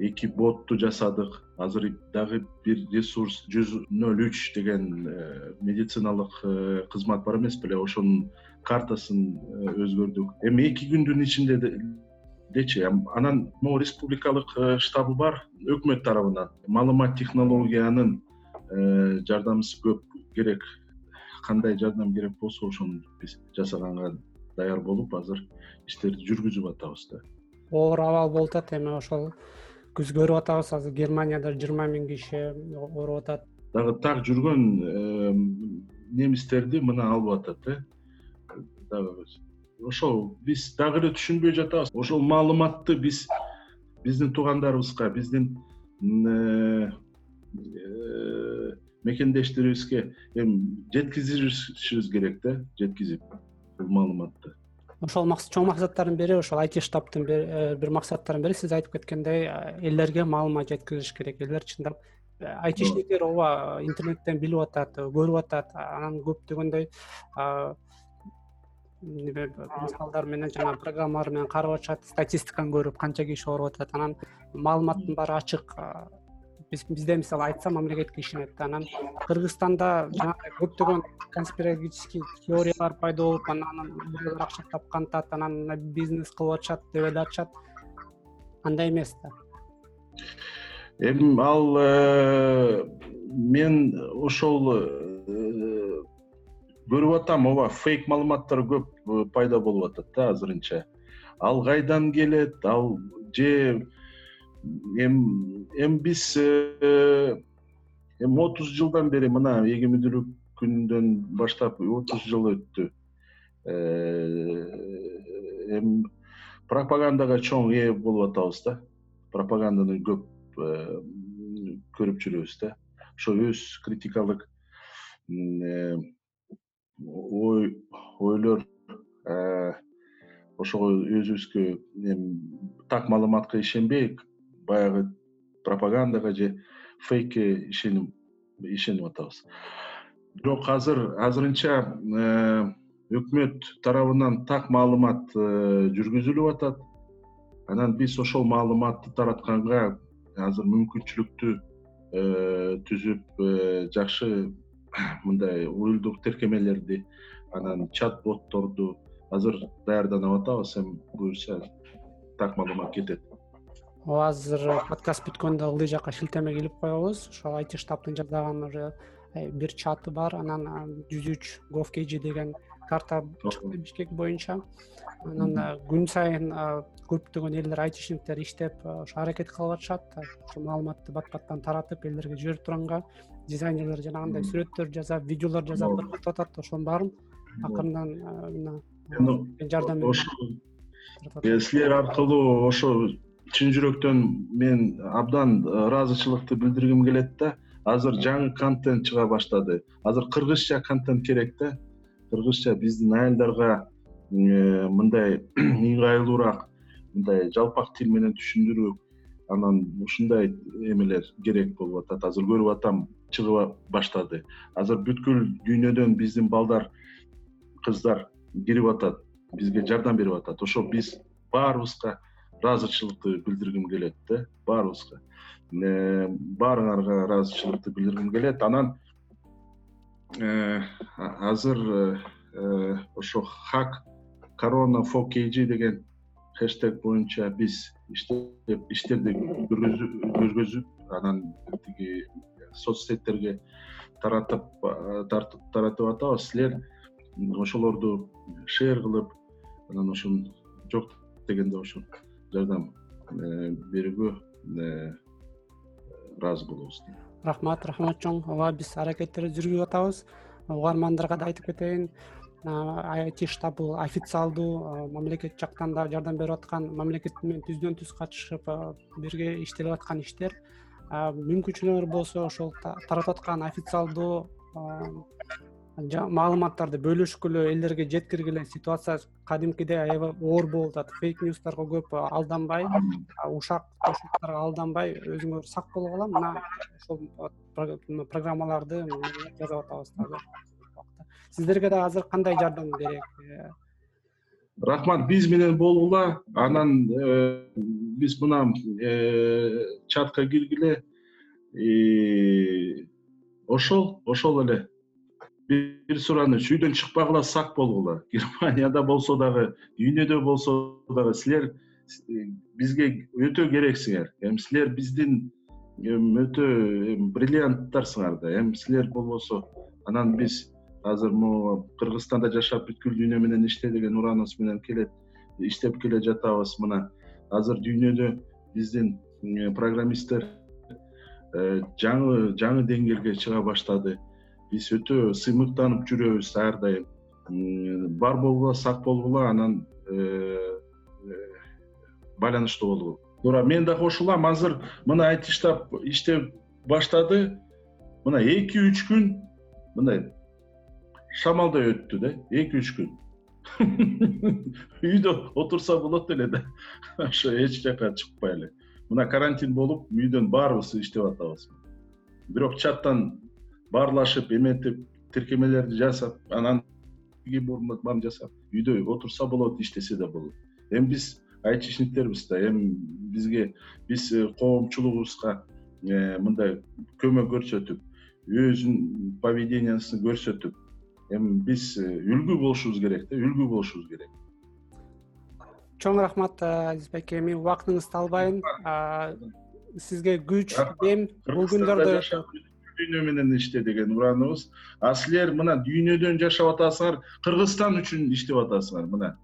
эки ботту жасадык. Азыр дагы бир ресурс жүз ноль үч деген э, медициналык э, кызмат бар эмес беле ошонун картасын э, өзгөрдүк. Эми эки күндүн ичинде дечи анан могу республикалык штабы бар өкмөт тарабынан. Маалымат технологиянын жардамысы көп керек кандай жардам керек болсо ошону биз жасаганга даяр болуп азыр иштерди жүргүзүп атабыз да. Оор абал болуп атат эми ошол күз көрүп атабыз. Азыр германияда жыйырма миң киши ооруп атат. Дагы так жүргөн немистерди мына алып атат э. Дагы ошол биз дагы эле түшүнбөй жатабыз. Ошол маалыматты биз биздин туугандарыбызга биздин э, э, мекендештерибизге эми жеткизишибиз керек да жеткизип бул маалыматты. Ошол чоң максаттардын бири ошол айти штабтын э, бир максаттарынын бири сиз айтып кеткендей элдерге маалымат жеткизиш керек. Элдер чындап э, айтишниктер ооба интернеттен билип атат көрүп атат анан көптөгөндөй мисалдар менен жанагы программалар менен карап атышат статистиканы көрүп канча киши ооруп атат анан маалыматтын баары ачык бизде мисалы айтсам мамлекеттик ишенет анан кыргызстанда жанагындай көптөгөн конспирологический теориялар пайда болуп анан акча тапкантат анан бизнес кылып атышат деп ойлотушат андай эмес да. Эми ал э, мен ошол э, көрүп атам ооба фейк маалыматтар көп э, пайда болуп атат да азырынча. Ал кайдан келет ал же эми биз э, эми отуз жылдан бери мына эгемендүүлүк күнүнөн баштап отуз жыл өттү. Э, эми пропагандага чоң ээ болуп атабыз да. Пропаганданы көп э, көрүп жүрөбүз да. Ошо өз критикалык ой ойлор ошого өзүбүзгө эми так маалыматка ишенбей баягы пропагандага же фейкке ишенип ишенип атабыз. Бирок азыр азырынча э, өкмөт тарабынан так маалымат э, жүргүзүлүп атат. Анан биз ошол маалыматты таратканга азыр мүмкүнчүлүктү э, түзүп жакшы (coughs) мындай уюлдук тиркемелерди анан чат ботторду азыр даярданып атабыз эми буюрса так маалымат кетет ооба азыр подкаст бүткөндө ылдый жакка шилтеме илип коебуз. Ошол айти штабтын жасаган уже бир чаты бар. Анан жүз үч gov kg деген карта чыкты бишкек боюнча. Анан күн сайын көптөгөн элдер айтишниктер иштеп ошо аракет кылып атышат. Ушул маалыматты бат баттан таратып элдерге жиберип турганга дизайнерлер жанагындай сүрөттөр жасап видеолор жасап ыргытып атат. Ошонун баарын акырындан мына жардам силер аркылуу ошо чын жүрөктөн мен абдан ыраазычылыкты билдиргим келет да азыр жаңы контент чыга баштады. Азыр кыргызча контент керек да. Кыргызча биздин аялдарга э, мындай (clears throat) ыңгайлуураак мындай жалпак тил менен түшүндүрүү анан ушундай эмелер керек болуп атат. Азыр көрүп атам чыгып баштады. Азыр бүткүл дүйнөдөн биздин балдар кыздар кирип атат бизге жардам берип атат. Ошо биз баарыбызга ыраазычылыкты билдиргим келет да баарыбызга. Баарыңарга ыраазычылыкты билдиргим келет. Анан э, азыр э, ошо хак корона фо kg деген хештег боюнча биз иштеп иштерди көргөзүп анан тиги соц сеттерге таратып таратып атабыз. Силер ошолорду шер кылып анан ошон жок дегенде ошо жардам э, берүүгө э, ыраазы болобуз. Рахмат рахмат чоң. Ооба биз аракеттерди жүргүзүп атабыз. Угармандарга да айтып кетейин. Айти штаб бул официалдуу мамлекет жактан да жардам берип аткан мамлекет менен түздөн түз катышып бирге иштелип аткан иштер. Мүмкүнчүлүгүңөр болсо ошол таратып аткан официалдуу маалыматтарды бөлүшкүлө элдерге жеткиргиле ситуация кадимкидей аябай оор болуп атат. Фейк ньюстарга көп алданбай ушак тошокторго алданбай өзүңөр сак болгула мына ошол программаларды жасап атабыз азыр сиздерге да азыр кандай жардам керек? Э? рахмат биз менен болгула анан э, биз мына э, чатка киргиле ошол ошол эле бир сурооч үйдөн чыкпагыла сак болгула (laughs) германияда болсо дагы дүйнөдө болсо дагы силер бизге өтө керексиңер. Эми силер биздин өтө бриллианттарсыңар да. Эми силер болбосо анан биз азыр могу кыргызстанда жашап бүткүл дүйнө менен иште деген урааныбыз менен келет иштеп келе жатабыз мына. Азыр дүйнөдө биздин программисттер э, жаңы жаңы деңгээлге чыга баштады биз өтө сыймыктанып жүрөбүз ар дайым бар болгула сак болгула анан э, э, байланышта болгула туура мен да кошулам азыр мына айти штаб иштеп баштады. Мына эки үч күн мындай шамалдай өттү да эки үч күн. (laughs) Үйдө отурса болот эле да. (laughs) Ошо эч жака чыкпай эле. Мына карантин болуп үйдөн баарыбыз иштеп атабыз. Бирок чаттан баарлашып эметип тиркемелерди жасап анан баарын жасап үйдө отурса болот иштесе да болот. Эми биз айтишниктербиз да эми бизге биз э, коомчулугубузга э, мындай көмөк көрсөтүп өзүнүн поведениясын көрсөтүп эми биз э, үлгү болушубуз керек да үлгү болушубуз керек. Чоң рахмат азиз байке эми убактыңызды албайын сизге күч дем бул күндөрдө дүйнө менен иште деген урааныбыз а силер мына дүйнөдөн жашап атасыңар кыргызстан үчүн иштеп атасыңар мына.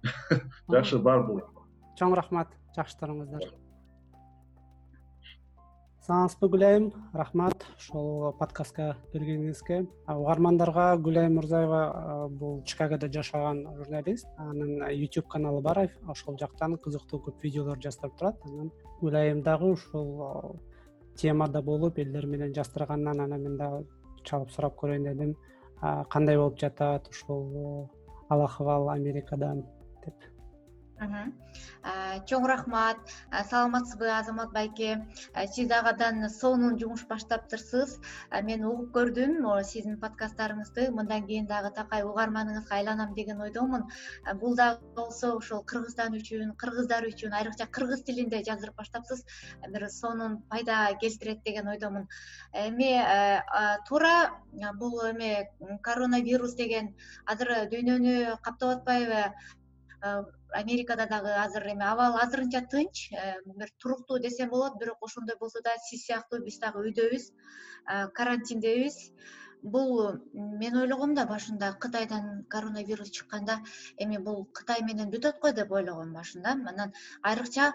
(laughs) Жакшы бар болуңар чоң рахмат жакшылыктарыңыздар саламатсызбы гүлайым? Рахмат ушул подкастка келгениңизге угармандарга гүлайым мырзаева бул чикагодо жашаган журналист. Анын youtube каналы бар. Ошол жактан кызыктуу көп видеолор жаздырып турат. Анан гүлайым дагы ушул темада болуп элдер менен жаздырганынан анан мен дагы чалып сурап көрөйүн дедим. Кандай болуп жатат ушул ал акыбал америкадан деп чоң рахмат. Саламатсызбы азамат байке? Сиз дагы сонун жумуш баштаптырсыз мен угуп көрдүм сиздин подкасттарыңызды. Мындан кийин дагы такай угарманыңызга айланам деген ойдомун. Бул дагы болсо ушул кыргызстан үчүн кыргыздар үчүн айрыкча кыргыз тилинде жаздырып баштапсыз. Бир сонун пайда келтирет деген ойдомун. Эми туура бул эме коронавирус деген азыр дүйнөнү каптап атпайбы америкада дагы азыр эми абал азырынча тынч бир туруктуу десем болот бирок ошондой болсо да сиз сыяктуу биз дагы үйдөбүз карантиндебиз бул мен ойлогом да башында кытайдан коронавирус чыкканда эми бул кытай менен бүтөт го деп ойлогом башында. Анан айрыкча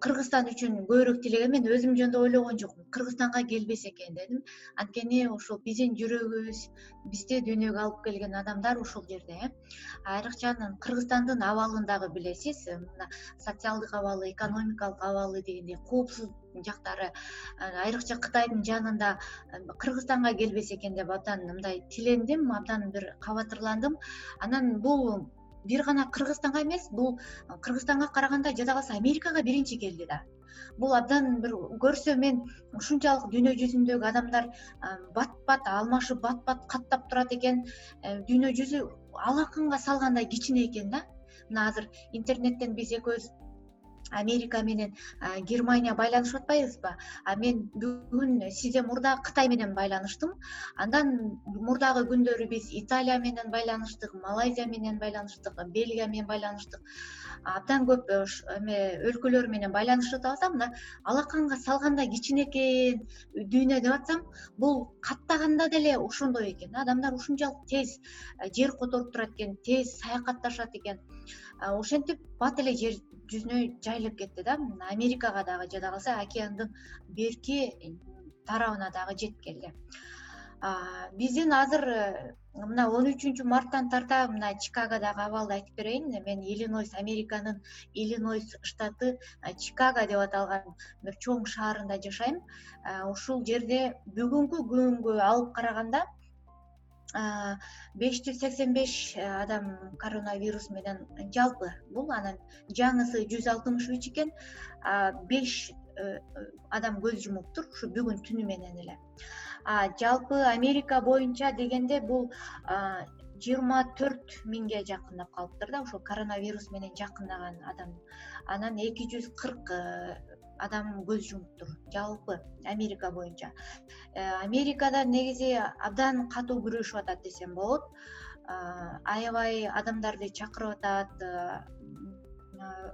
кыргызстан үчүн көбүрөөк тилегем мен өзүм жөнүндө ойлогон жокмун. Кыргызстанга келбесе экен дедим. Анткени ушул биздин жүрөгүбүз бизди дүйнөгө алып келген адамдар ушул жерде э. Айрыкча анан кыргызстандын абалын дагы билесиз. Мына социалдык абалы экономикалык абалы дегендей коопсуз жактары айрыкча кытайдын жанында кыргызстанга келбесе экен деп абдан мындай тилендим абдан бир кабатырландым. Анан бул бир гана кыргызстанга эмес бул кыргызстанга караганда жада калса америкага биринчи келди да. Бул абдан бир көрсө мен ушунчалык дүйнө жүзүндөгү адамдар бат бат алмашып бат бат каттап турат экен. Э, дүйнө жүзү алакынга салгандай кичине экен да. Мына азыр интернеттен биз экөөбүз америка менен германия байланышып атпайбызбы а мен бүгүн сизден мурда кытай менен байланыштым. Андан мурдагы күндөрү биз италия менен байланыштык малайзия менен байланыштык бельгия менен байланыштык. Абдан көп эме өлкөлөр менен байланышып атабыз да мына алаканга салгандай кичине экен дүйнө деп атсам бул каттаганда деле ошондой экен. Адамдар ушунчалык тез жер которуп турат экен тез саякатташат экен. Ошентип бат эле жер жүзүнө жайылып кетти да. Америкага дагы жада калса океандын берки тарабына дагы жетип келди. Биздин азыр э, мына он үчүнчү марттан тарта мына чикагодогу абалды айтып берейин. Мен иллинойс американын иллинойс штаты чикаго деп аталган бир чоң шаарында жашайм. Ушул жерде бүгүнкү күнгө алып караганда беш жүз сексен беш э, адам коронавирус менен жалпы. Бул анан жаңысы жүз алтымыш үч экен. Беш э, адам көз жумуптур ушу бүгүн түнү менен эле. Жалпы америка боюнча дегенде бул жыйырма төрт миңге жакындап калыптыр да ошол коронавирус менен жакындаган адам. Анан эки жүз кырк э, адам көз жумуптур. Жалпы америка боюнча. Э, америкада негизи абдан катуу күрөшүп атат десем болот. Аябай адамдарды чакырып атат э,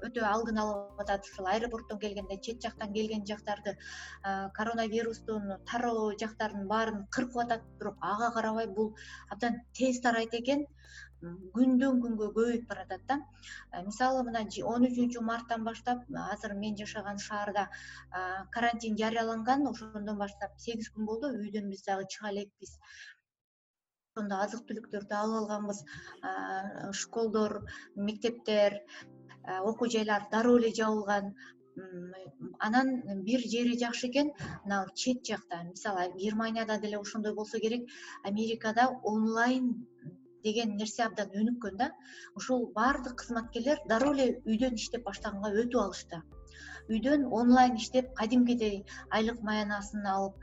өтө алдын алып атат. Ушул аэропорттон келгенде чет жактан келген жактарды коронавирустун тароо жактарын баарын кыркып атат бирок ага карабай бул абдан тез тарайт экен күндөн күнгө көбөйүп баратат да. Э, мисалы мына он үчүнчү марттан баштап азыр мен жашаган шаарда карантин жарыяланган ошондон баштап сегиз күн болду үйдөн биз дагы чыга элекпиз. Ошондо азык түлүктөрдү алып алганбыз. Школдор мектептер окуу жайлар дароо эле жабылган. Анан бир жери жакшы экен мына чет жакта. Мисалы германияда деле ошондой болсо керек. Америкада онлайн деген нерсе абдан өнүккөн да ушул баардык кызматкерлер дароо эле үйдөн иштеп баштаганга өтүп алышты. Үйдөн онлайн иштеп кадимкидей айлык маянасын алып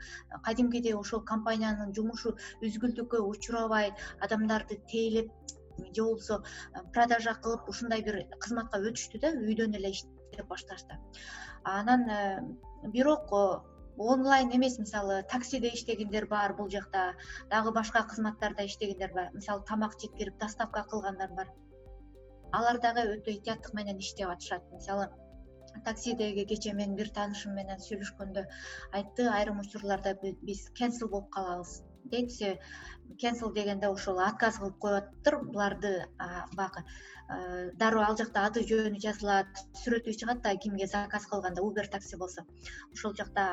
кадимкидей ошол компаниянын жумушу үзгүлтүккө учурабай адамдарды тейлеп же болбосо продажа кылып ушундай бир кызматка өтүштү да үйдөн эле иштеп башташты. Анан э, бирок онлайн эмес мисалы таксиде иштегендер бар бул жакта дагы башка кызматтарда иштегендер бар. Мисалы тамак жеткирип доставка кылгандар бар. Алар дагы өтө этияттык менен иштеп атышат. Мисалы таксидеги кечээ менин бир таанышым менен сүйлөшкөндө айтты айрым учурларда биз кенсел болуп калабыз дейт кенсел дегенде ошол отказ кылып коюп атыптыр. Буларды баягы дароо ал жакта аты жөнү жазылат сүрөтү чыгат да кимге заказ кылганда убер такси болсо. Ошол жакта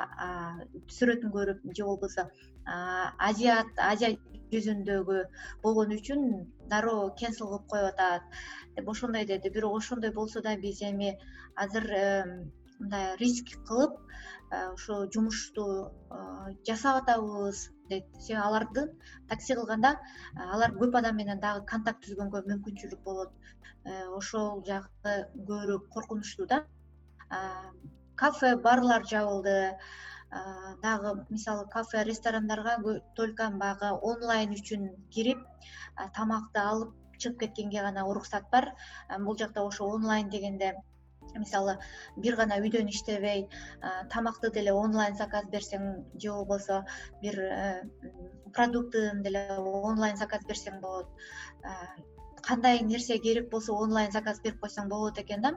сүрөтүн көрүп же болбосо азиат азия жүзүндөгү болгону үчүн дароо кенсел кылып коюп атат. Деп ошондой деди. Бирок ошондой болсо да биз эми азыр мындай риск кылып ошо жумушту жасап атабыз дейт себеби алардын такси кылганда алар көп адам менен дагы контакт түзгөнгө мүмкүнчүлүк болот. Э, ошол жагы көбүрөөк коркунучтуу да кафе барлар жабылды. Дагы мисалы кафе ресторандарга только баягы онлайн үчүн кирип тамакты алып чыгып кеткенге гана уруксат бар. Бул жакта ошо онлайн дегенде мисалы бир гана үйдөн иштебей тамакты деле онлайн заказ берсең же болбосо бир э, продуктын деле онлайн заказ берсең болот. Кандай нерсе керек болсо онлайн заказ берип койсоң болот экен да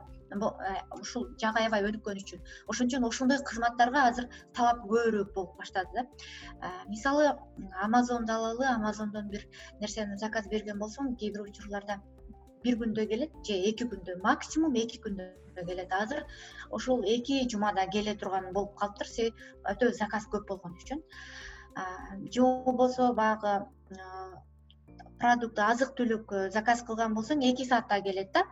ушул жагы аябай өнүккөн үчүн. Ошон үчүн ошондой кызматтарга азыр талап көбүрөөк болуп баштады да. Мисалы амазонду алалы амазондон бир нерсени заказ берген болсоң кээ бир учурларда бир күндө келет же эки күндө максимум эки күндө келет. Азыр ушул эки жумада келе турган болуп калыптыр. Себеби өтө заказ көп болгон үчүн. Же болбосо баягы продукт азык түлүк э, заказ кылган болсоң эки саатта келет да.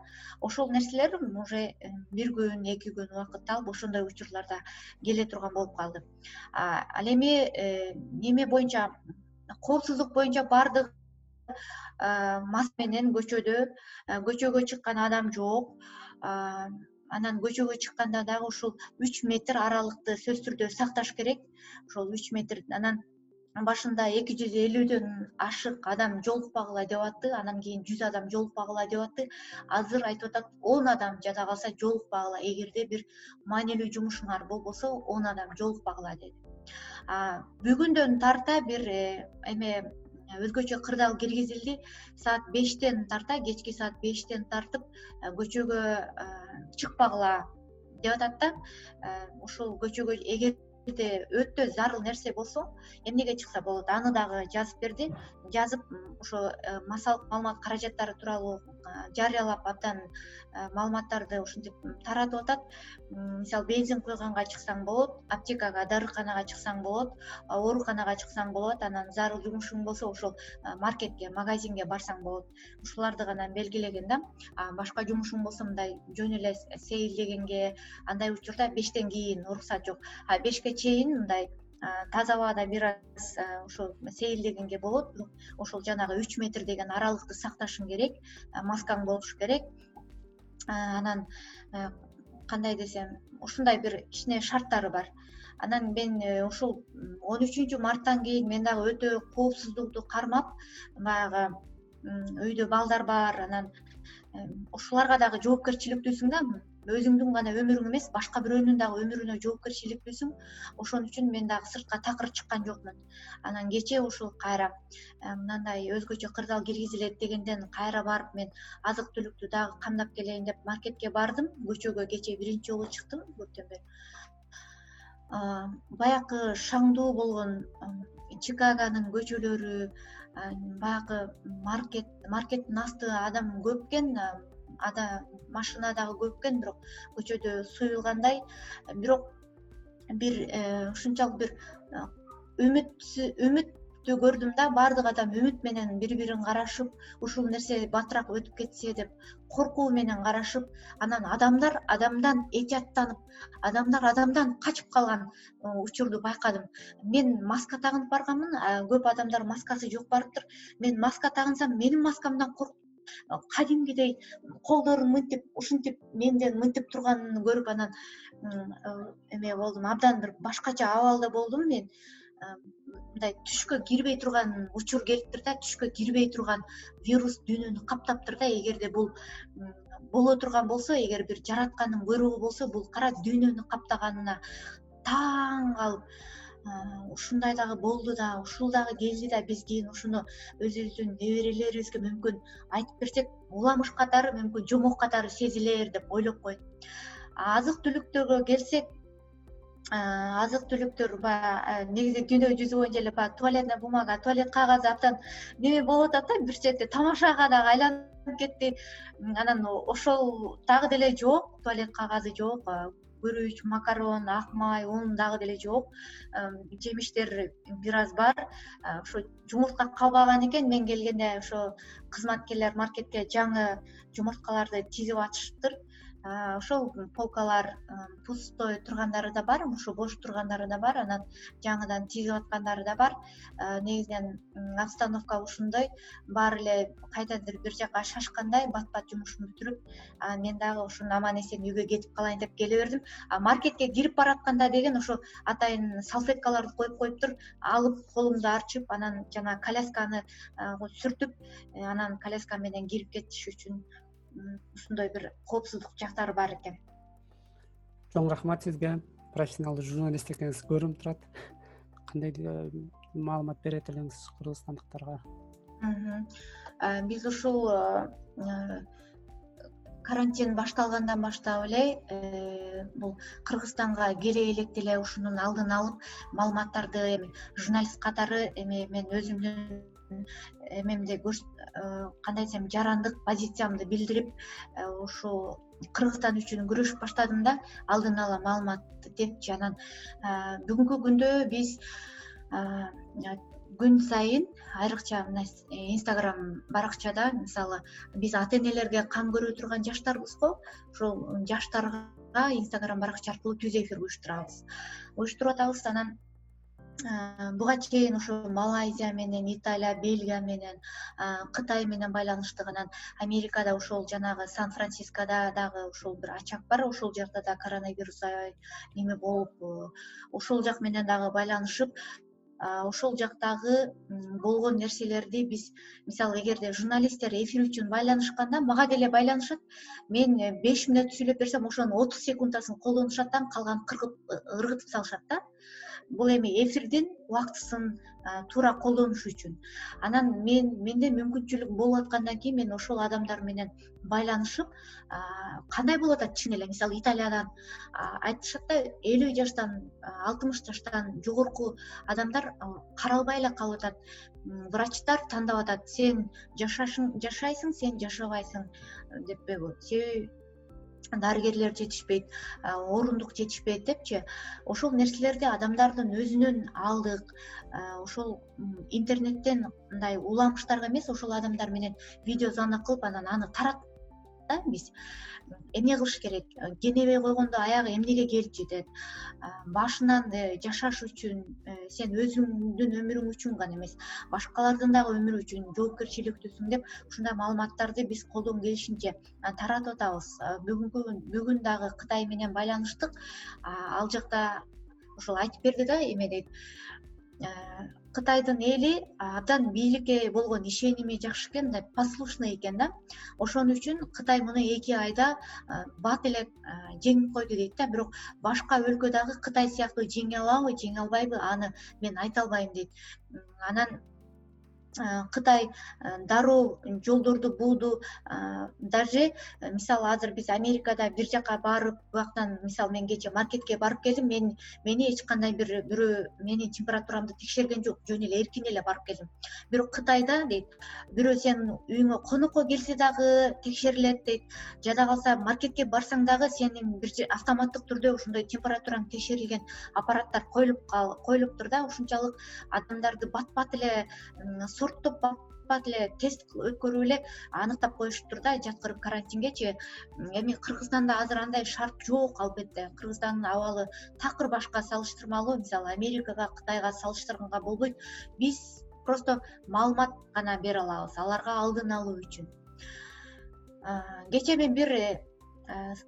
Ошол нерселер уже э, бир күн эки күн убакытты алып ошондой учурларда келе турган болуп калды. Ал эми э, неме боюнча коопсуздук боюнча баардык маска менен көчөдө. Көчөгө чыккан адам жок. Анан көчөгө чыкканда дагы ушул үч метр аралыкты сөзсүз түрдө сакташ керек. Ошол үч метр анан башында эки жүз элүүдөн ашык адам жолукпагыла деп атты анан кийин жүз адам жолукпагыла деп атты азыр айтып атат он адам жада калса жолукпагыла эгерде бир маанилүү жумушуңар болбосо он адам жолукпагыла деди. Бүгүндөн тарта бир э, эме өзгөчө кырдаал киргизилди. Саат бештен тарта кечки саат бештен тартып э, көчөгө э, чыкпагыла деп атат да. Э, ушул көчөгө эгерде өтө зарыл нерсе болсо эмнеге чыкса болот? Аны дагы жазып берди. Жазып ошо массалык маалымат каражаттары тууралуу жарыялап абдан маалыматтарды ушинтип таратып атат. Мисалы бензин куйганга чыксаң болот аптекага дарыканага чыксаң болот ооруканага чыксаң болот анан зарыл жумушуң болсо ошол маркетке магазинге барсаң болот. Ушуларды гана белгилеген да башка жумушуң болсо мындай жөн эле сейилдегенге андай учурда бештен кийин уруксат жок. А бешке чейин мындай таза абада бир аз ошол сейилдегенге болот. Ошол жанагы үч метр деген аралыкты сакташың керек маскаң болушу керек. Анан кандай десем ушундай бир кичине шарттары бар. Анан мен э, ушул он үчүнчү марттан кийин мен дагы өтө коопсуздукту кармап баягы үйдө балдар бар. Анан ушуларга дагы жоопкерчиликтүүсүң да өзүңдүн гана өмүрүң эмес башка бирөөнүн дагы өмүрүнө жоопкерчиликтүүсүң ошон үчүн мен дагы сыртка такыр чыккан жокмун. Анан кечээ ушул кайра э, мындай өзгөчө кырдаал киргизилет дегенден кайра барып мен азык түлүктү дагы камдап келейин деп маркетке бардым. Көчөгө кечээ биринчи жолу чыктым. Көптөн бери баягы шаңдуу болгон чикагонун көчөлөрү баягы маркет маркеттин асты адам көп экен машина дагы көп экен бирок көчөдө суюлгандай. Бирок бир э, ушунчалык бир э, үмүт үмүттү көрдүм да баардык адам үмүт менен бири бирин карашып ушул нерсе батыраак өтүп кетсе деп коркуу менен карашып анан адамдар адамдан этияттанып адамдар адамдан качып калган э, учурду байкадым. Мен маска тагынып барганмын көп адамдар маскасы жок барыптыр. Мен маска тагынсам менин маскамдан коркуп кадимгидей колдорун мынтип ушинтип менден мынтип турганын көрүп анан э, эме болдум. Абдан бир башкача абалда болдум мен. Э, мындай түшкө кирбей турган учур келиптир да түшкө кирбей турган вирус дүйнөнү каптаптыр да. Эгерде бул боло турган болсо эгер бир жараткандын буйругу болсо бул кара дүйнөнү каптаганына таң калып ушундай дагы болду да ушул дагы келди да биз кийин ушуну өзүбүздүн неберелерибизге мүмкүн айтып берсек уламыш катары мүмкүн жомок катары сезилер деп ойлоп койдум азык түлүктөргө келсек азык түлүктөр баягы негизи дүйнө жүзү боюнча эле баягы туалетная бумага туалет кагазы абдан неме болуп атат да бир чети тамашага дагы айланып кетти. Анан ошол дагы деле жок туалет кагазы жок күрүч макарон ак май un дагы деле жок. Жемиштер бир аз бар. Ошо жумуртка калбаган экен. Мен келгенде ошо кызматкерлер маркетке жаңы жумурткаларды тизип атышыптыр ошол полкалар пустой тургандары да бар ошо бош тургандары да бар анан жаңыдан тизип аткандары да бар. Негизинен обстановка ушундай. Баары эле кайдадыр бир жака шашкандай бат бат жумушун бүтүрүп мен дагы ушуну аман эсен үйгө кетип калайын деп келе бердим. Маркетке кирип баратканда деген ошо атайын салфеткаларды коюп коюптур алып колумду арчып анан жанагы колясканы сүртүп э, анан коляска менен кирип кетиш үчүн ушундай бир коопсуздук жактары бар экен. Чоң рахмат сизге. Профессионалдуу журналист экениңиз көрүнүп турат. Кандай маалымат берет элеңиз кыргызстандыктарга? Биз ушул карантин башталгандан баштап эле бул кыргызстанга келе электе эле ушунун алдын алып маалыматтарды эми журналист катары эми мен өзүмдүн эмемди кандай десем жарандык позициямды билдирип ушул кыргызстан үчүн күрөшүп баштадым да алдын ала маалымат депчи анан бүгүнкү күндө биз күн сайын айрыкча мына инстаграм баракчада мисалы биз ата энелерге кам көрө турган жаштарбыз го ошол жаштарга инстаграм баракча аркылуу түз эфир уюштурабыз. Уюштуруп атабыз анан буга чейин ошо малайзия менен италия бельгия менен кытай менен байланыштык анан америкада ошол жанагы сан францискода дагы ошол бир очаг бар. Ошол жакта да коронавирус аябай неме болуп ошол жак менен дагы байланышып ошол жактагы болгон нерселерди биз мисалы эгерде журналисттер эфир үчүн байланышканда мага деле байланышат мен э, беш мүнөт сүйлөп берсем ошонун отуз секунддасын колдонушат да калганын ыргытып салышат да бул эми эфирдин убактысын туура колдонуш үчүн. Анан мен менде мүмкүнчүлүк болуп аткандан кийин мен ошол адамдар менен байланышып кандай болуп атат чын эле? Мисалы италиядан айтышат да элүү жаштан алтымыш жаштан жогорку адамдар каралбай эле калып атат. Врачтар тандап атат. Сен жашайсың сен жашабайсың деппи себеби дарыгерлер жетишпейт орундук жетишпейт депчи. Ошол нерселерди адамдардын өзүнөн алдык ошол интернеттен мындай уламыштарга эмес ошол адамдар менен видеозвонок кылып анан аны тараттык да биз эмне кылыш керек? Кенебей койгондо аягы эмнеге келип жетет? Башынан э, жашаш үчүн э, сен өзүңдүн өмүрүң үчүн гана эмес башкалардын дагы өмүрү үчүн жоопкерчиликтүүсүң деп ушундай маалыматтарды биз колдон келишинче таратып атабыз. Бүгүнкү бүгүн дагы кытай менен байланыштык. Ал жакта ошол айтып берди да эме дейт. Э, кытайдын эли абдан бийликке болгон ишеними жакшы экен мындай послушный экен да. Ошон үчүн кытай муну эки айда бат эле жеңип койду дейт да. Бирок башка өлкө дагы кытай сыяктуу жеңе алабы жеңе албайбы аны мен айта албайм дейт. Анан кытай дароо жолдорду бууду даже мисалы азыр биз америкада бир жака барып буяктан мисалы мен кечээ маркетке барып келдим мен мени эч кандай бир бирөө менин температурамды текшерген жок жөн эле эркин эле барып келдим. Бирок кытайда дейт бирөө сенин үйүңө конокко келсе дагы текшерилет дейт жада калса маркетке барсаң дагы сенин бир автоматтык түрдө ошондой температураң текшерилген аппараттар коюлуп коюлуптур да ушунчалык адамдарды бат бат эле сорттоп бат эле тест өткөрүп эле аныктап коюшуптур да. Жаткырып карантингечи эми кыргызстанда азыр андай шарт жок албетте. Кыргызстандын абалы такыр башка салыштырмалуу мисалы америкага кытайга салыштырганга болбойт. Биз просто маалымат гана бере алабыз аларга алдын алуу үчүн. Кечээ мен бир э,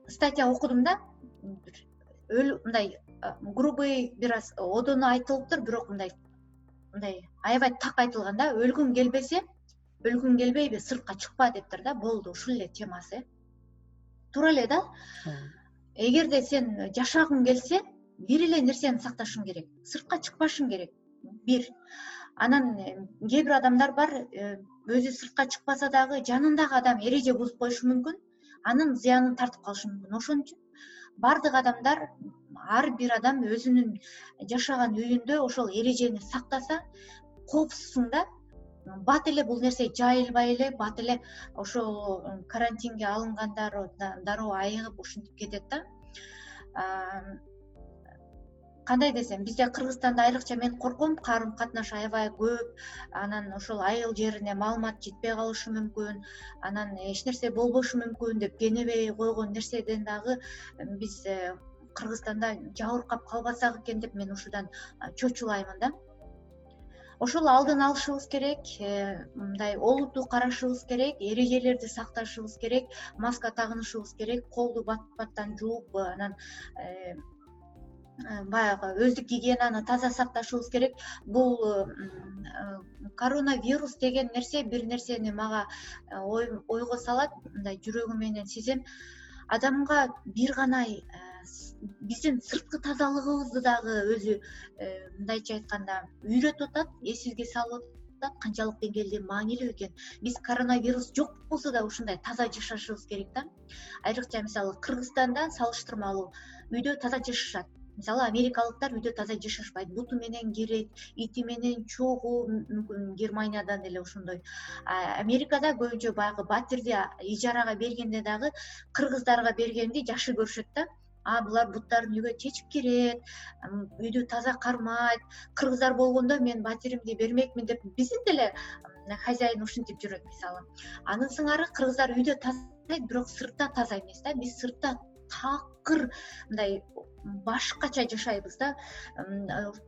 статья окудум да. Мындай грубый бир аз одоно айтылыптыр бирок мындай мындай аябай так айтылган да өлгүң келбесе өлгүң келбейби сыртка чыкпа дептир да болду ушул эле темасы. Э туура эле да эгерде сен жашагың келсе бир эле нерсени сакташың керек сыртка чыкпашың керек. Бир анан э, кээ бир адамдар бар э, өзү сыртка чыкпаса дагы жанындагы адам эреже бузуп коюшу мүмкүн анын зыянын тартып калышы мүмкүн. Ошон үчүн баардык адамдар ар бир адам өзүнүн жашаган үйүндө ошол эрежени сактаса коопсузсуң да бат эле бул нерсе жайылбай эле бат эле ошол карантинге алынгандар дароо айыгып ушинтип кетет да. Кандай десем бизде кыргызстанда айрыкча мен корком карым катнаш аябай көп. Анан ошол айыл жерине маалымат жетпей калышы мүмкүн анан эч нерсе болбошу мүмкүн деп кенебей койгон нерседен дагы биз э, кыргызстанда жабыркап калбасак экен деп мен ушудан чочулаймын да. Ошол алдын алышыбыз керек э, мындай олуттуу карашыбыз керек эрежелерди сакташыбыз керек маска тагынышыбыз керек колду бат баттан жууп анан э, баягы өздүк гигиенаны таза сакташыбыз керек. Бул коронавирус деген нерсе бир нерсени мага ойго салат мындай жүрөгүм менен сезем. Адамга бир гана биздин сырткы тазалыгыбызды дагы өзү э, мындайча айтканда үйрөтүп атат эсибизге салып жаткандыктан канчалык деңгээлде маанилүү экен. Биз коронавирус жок болсо да ушундай таза жашашыбыз керек да. Айрыкча мисалы кыргызстанда салыштырмалуу үйдө таза жашашат. Мисалы америкалыктар үйдө таза жашашпайт. Буту менен кирет ити менен чогуу мүмкүн германиядан деле ошондой америкада көбүнчө баягы батирди ижарага бергенде дагы кыргыздарга бергенди жакшы көрүшөт да а булар буттарын үйгө чечип кирет үйдү таза кармайт кыргыздар болгондо мен батиримди бермекмин деп биздин деле хозяин ушинтип жүрөт мисалы. Анын сыңары кыргыздар үйдө таза бирок сыртта таза эмес да. Биз сыртта такыр мындай башкача жашайбыз да.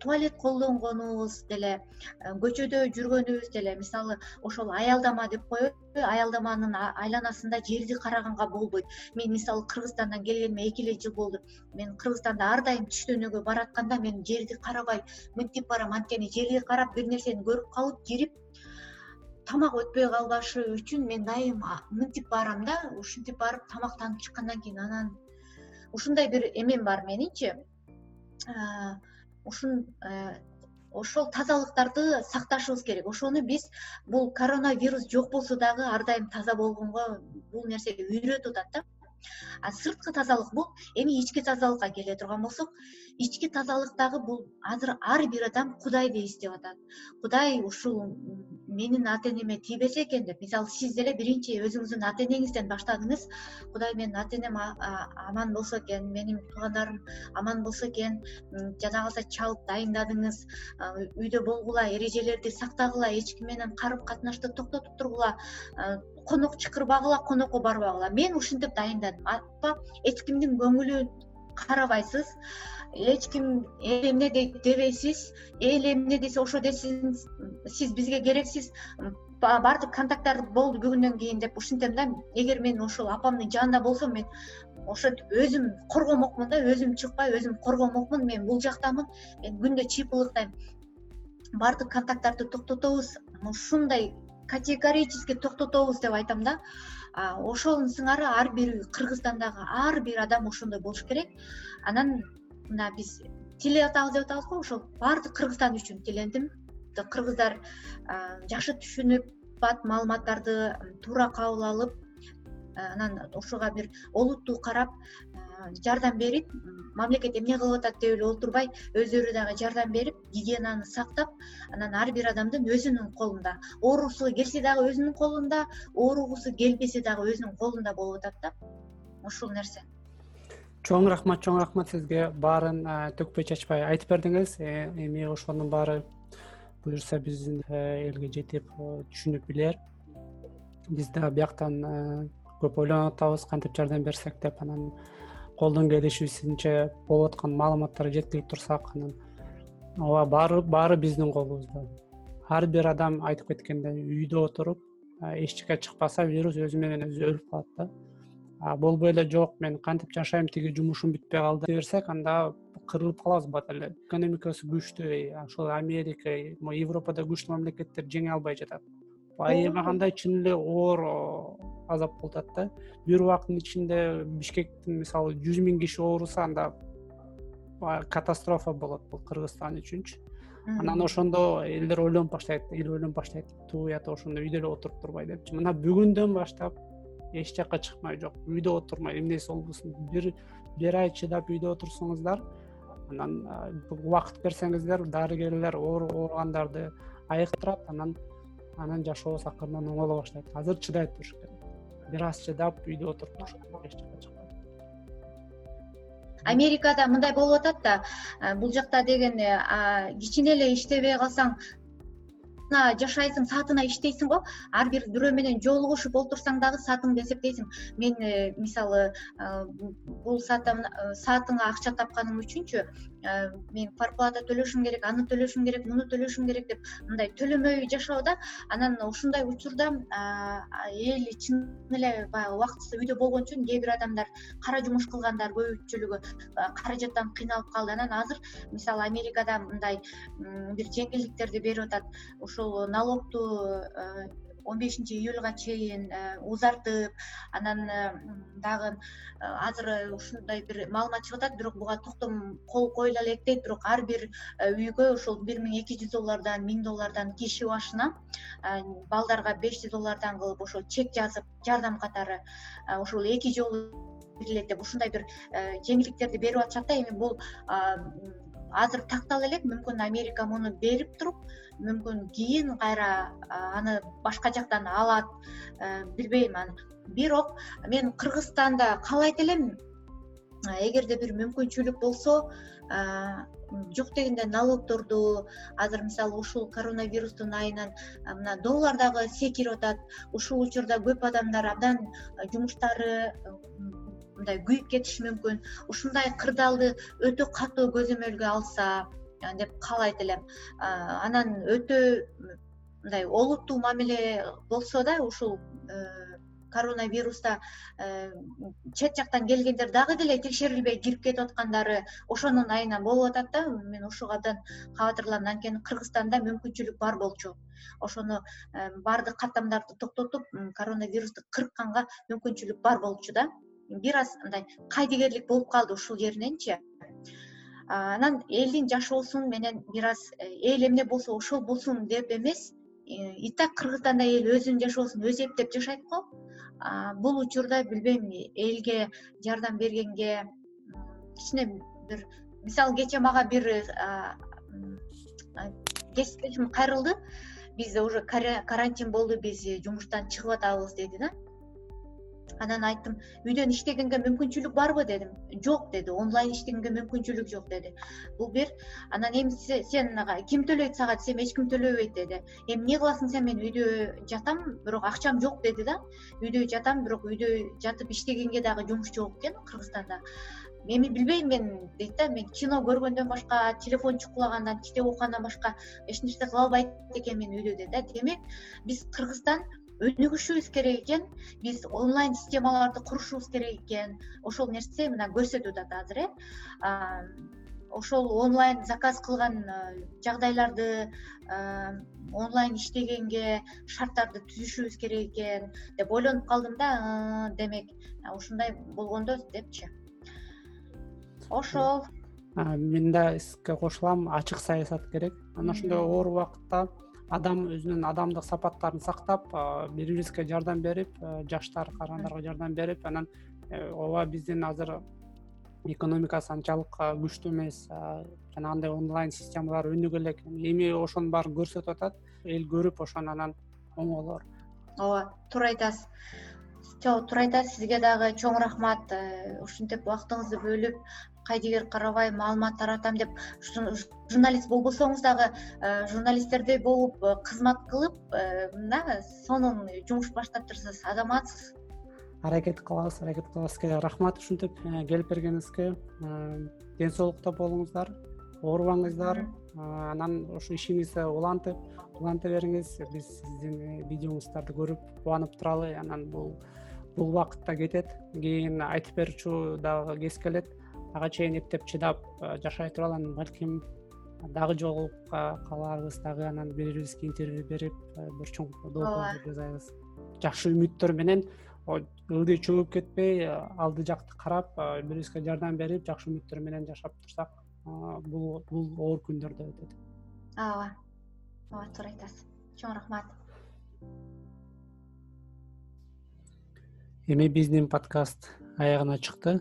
Туалет колдонгонубуз деле э, көчөдө жүргөнүбүз деле. Мисалы ошол аялдама деп коелу аялдаманын айланасында жерди караганга болбойт. Мен мисалы кыргызстандан келгениме эки эле жыл болду. Мен кыргызстанда ар дайым түштөнүүгө баратканда мен жерди карабай мынтип барам анткени жерди карап бир нерсени көрүп калып жирип тамак өтпөй калбашы үчүн мен дайым мынтип барам да. Ушинтип барып тамактанып чыккандан кийин анан ушундай бир эмем бар менинчи. Ушун э, ошол тазалыктарды сакташыбыз керек. Ошону биз бул коронавирус жок болсо дагы ар дайым таза болгонго бул нерсе үйрөтүп атат да а сырткы тазалык бул эми ички тазалыкка келе турган болсок ички тазалык дагы бул азыр ар бир адам кудайды эстеп атат. Кудай ушул менин ата энеме тийбесе экен деп. Мисалы сиз деле биринчи өзүңүздүн ата энеңизден баштадыңыз кудай менин ата энем аман болсо экен менин туугандарым аман болсо экен жада калса чалып дайындадыңыз үйдө болгула эрежелерди сактагыла эч ким менен карым катнашты токтотуп тургула конок чакырбагыла конокко барбагыла. Мен ушинтип дайындадым. Апа эч кимдин көңүлүн карабайсыз эч ким эл эмне дейт дебейсиз эл эмне десе ошо десин сиз бизге керексиз. Баардык контакттар болду бүгүндөн кийин деп ушинтем да. Эгер мен ошол апамдын жанында болсом мен ошентип өзүм коргомокмун да өзүм чыкпай өзүм коргомокмун мен бул жактамын мен күндө чип ылыктайм баардык контакттарды токтотобуз. Ушундай категорически токтотобуз деп айтам да. Ошонун сыңары ар бир кыргызстандагы ар бир адам ошондой болуш керек. Анан мына биз тилеп атабыз деп атабыз го ошол баардык кыргызстан үчүн тилендим кыргыздар жакшы түшүнүп бат маалыматтарды туура кабыл алып анан ошого бир олуттуу карап жардам берип мамлекет эмне кылып атат деп эле отурбай өздөрү дагы жардам берип гигиенаны сактап анан ар бир адамдын өзүнүн колунда ооруусу келсе дагы өзүнүн колунда ооругусу келбесе дагы өзүнүн колунда болуп атат да. Ушул нерсе. Чоң рахмат чоң рахмат сизге. Баарын төкпөй чачпай айтып бердиңиз. Э, эми ошонун баары буюрса биздин э, элге жетип түшүнүп билер. Биз дагы бияктан э, көп ойлонуп атабыз кантип жардам берсек деп анан колдон келишибизинче болуп аткан маалыматтарды жеткирип турсак анан ооба баары баары биздин колубузда. Ар бир адам айтып кеткендей үйдө отуруп эч жака чыкпаса вирус өзү менен өзү өлүп калат да. Болбой эле жок мен кантип жашайм тиги жумушум бүтпөй калды дей берсек анда кырылып калабыз бат эле. Экономикасы күчтүү ошол америка европада күчтүү мамлекеттер жеңе албай жатат аябагандай чын эле оор азап болуп атат да. Бир убакыттын ичинде бишкектин мисалы жүз миң киши ооруса анда катастрофа болот бул кыргызстан үчүнчү. Анан ошондо элдер ойлонуп баштайт эл ойлонуп баштайт туят ошондо үйдө эле отуруп турбай депчи. Мына бүгүндөн баштап эч жака чыкмай жок үйдө отурмай. Эмнеси болбосун бир бир ай чыдап үйдө отурсоңуздар анан убакыт берсеңиздер дарыгерлер ооругандарды айыктырат анан анан жашообуз акырындан оңоло баштайт. Азыр чыдай туруш керек бир аз чыдап үйдө отуруп туруш керек америкада мындай болуп атат да бул жакта деген кичине эле иштебей калсаң жашайсың саатына иштейсиң го ар бир бирөө менен жолугушуп олтурсаң дагы саатыңды эсептейсиң мен э, мисалы э, бул э, саатыңа акча тапканым үчүнчү мен кварплата төлөшүм керек аны төлөшүм керек муну төлөшүм керек деп мындай төлөмөй жашоо да анан ушундай учурда эл чын эле баягы убактысы үйдө болгон үчүн кээ бир адамдар кара жумуш кылгандар көпчүлүгү каражаттан кыйналып калды. Анан азыр мисалы америкада мындай бир жеңилдиктерди берип атат ушул налогту он бешинчи июлга чейин узартып анан дагы азыр ушундай бир маалымат чыгып атат бирок буга токтом кол коюла элек дейт бирок ар бир үйгө ошол бир миң эки жүз доллардан миң доллардан киши башына балдарга беш жүз доллардан кылып ошо чек жазып жардам катары ошол эки жолу берилет деп ушундай бир жеңилдиктерди берип атышат да эми бул азыр тактала элек мүмкүн америка муну берип туруп мүмкүн кийин кайра аны башка жактан алат э, билбейм аны. Бирок мен кыргызстанда каалайт элем эгерде бир мүмкүнчүлүк болсо жок дегенде налогторду азыр мисалы ушул коронавирустун айынан мына доллар дагы секирип атат ушул учурда көп адамдар абдан жумуштары мындай күйүп кетиши мүмкүн ушундай кырдаалды өтө катуу көзөмөлгө алса деп каалайт элем. Анан өтө мындай олуттуу мамиле болсо да ушул э, коронавируста э, чет жактан келгендер дагы деле текшерилбей кирип кетип аткандары ошонун айынан болуп атат да. Мен ушуга абдан кабатырланам анткени кыргызстанда мүмкүнчүлүк бар болчу. Ошону э, баардык каттамдарды токтотуп коронавирусту кыркканга мүмкүнчүлүк бар болчу да бир аз мындай кайдыгерлик болуп калды ушул жериненчи анан элдин жашоосун менен бир аз э, эл эмне болсо ошол болсун деп эмес э, и так кыргызстанда эл өзүнүн жашоосун өзү эптеп жашайт го. Бул учурда билбейм элге жардам бергенге кичине бир мисалы кечээ мага бир кесиптешим кайрылды. Биз уже карантин болду биз жумуштан чыгып атабыз деди да анан айттым үйдөн иштегенге мүмкүнчүлүк барбы дедим. Жок деди онлайн иштегенге мүмкүнчүлүк жок деди. Бул бир анан эми сен ким төлөйт сага десем эч ким төлөбөйт деди. Эми эмне кыласың сен мен үйдө жатам бирок акчам жок деди да. Үйдө жатам бирок үйдө жатып иштегенге дагы жумуш жок экен кыргызстанда. Эми билбейм мен дейт да мен кино көргөндөн башка телефон чукулагандан китеп окугандан башка эч нерсе кыла албайт экенмин үйдө деди да. Демек биз кыргызстан өнүгүшүбүз керек экен. Биз онлайн системаларды курушубуз керек экен. Ошол нерсе мына көрсөтүп атат азыр э. Ошол онлайн заказ кылган жагдайларды онлайн иштегенге шарттарды түзүшүбүз керек экен деп ойлонуп калдым да демек ушундай болгондо депчи. Ошол. Мен да сизге кошулам ачык саясат керек. Анан ошондой оор убакытта адам өзүнүн адамдык сапаттарын сактап бири бирибизге жардам берип жаштар карыгандарга жардам берип анан э, ооба биздин азыр экономикасы анчалык күчтүү эмес жана андай онлайн системалар өнүгө элек. Эми ошонун баарын көрсөтүп атат. Эл көрүп ошону анан оңолор. Ооба туура айтасыз. Чоң туура айтасыз. Сизге дагы чоң рахмат. Э, ушинтип убактыңызды бөлүп кайдыгер карабай маалымат таратам деп журналист болбосоңуз дагы э, журналисттердей болуп э, кызмат кылып э, мына сонун жумуш баштаптырсыз азаматсыз. Аракет кылабыз аракет кылабыз сизге рахмат ушинтип келип бергениңизге ден соолукта болуңуздар оорубаңыздар. Анан ушу ишиңизди улантып уланта бериңиз. Биз сиздин видеоңуздарды көрүп кубанып туралы анан бул бул убакыт да кетет. Кийин айтып берчү дагы кез келет ага чейин эптеп чыдап э, жашай туралы анан балким дагы жолугуп каларбыз дагы анан бири бирибизге интервью берип э, бир чоң доогор жасайбыз жакшы үмүттөр менен ылдый чөгүп кетпей э, алды жакты карап бири бирибизге жардам берип жакшы үмүттөр менен жашап турсак бул бул оор күндөр да өтөт. Ооба. Ооба туура айтасыз чоң рахмат. Эми биздин подкаст аягына чыкты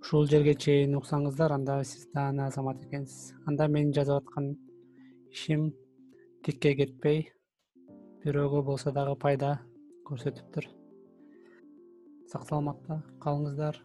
ушул жерге чейин уксаңыздар анда сиз даана азамат экенсиз. Анда менин жасап аткан ишим тикке кетпей бирөөгө болсо дагы пайда көрсөтүптүр. Сак саламатта калыңыздар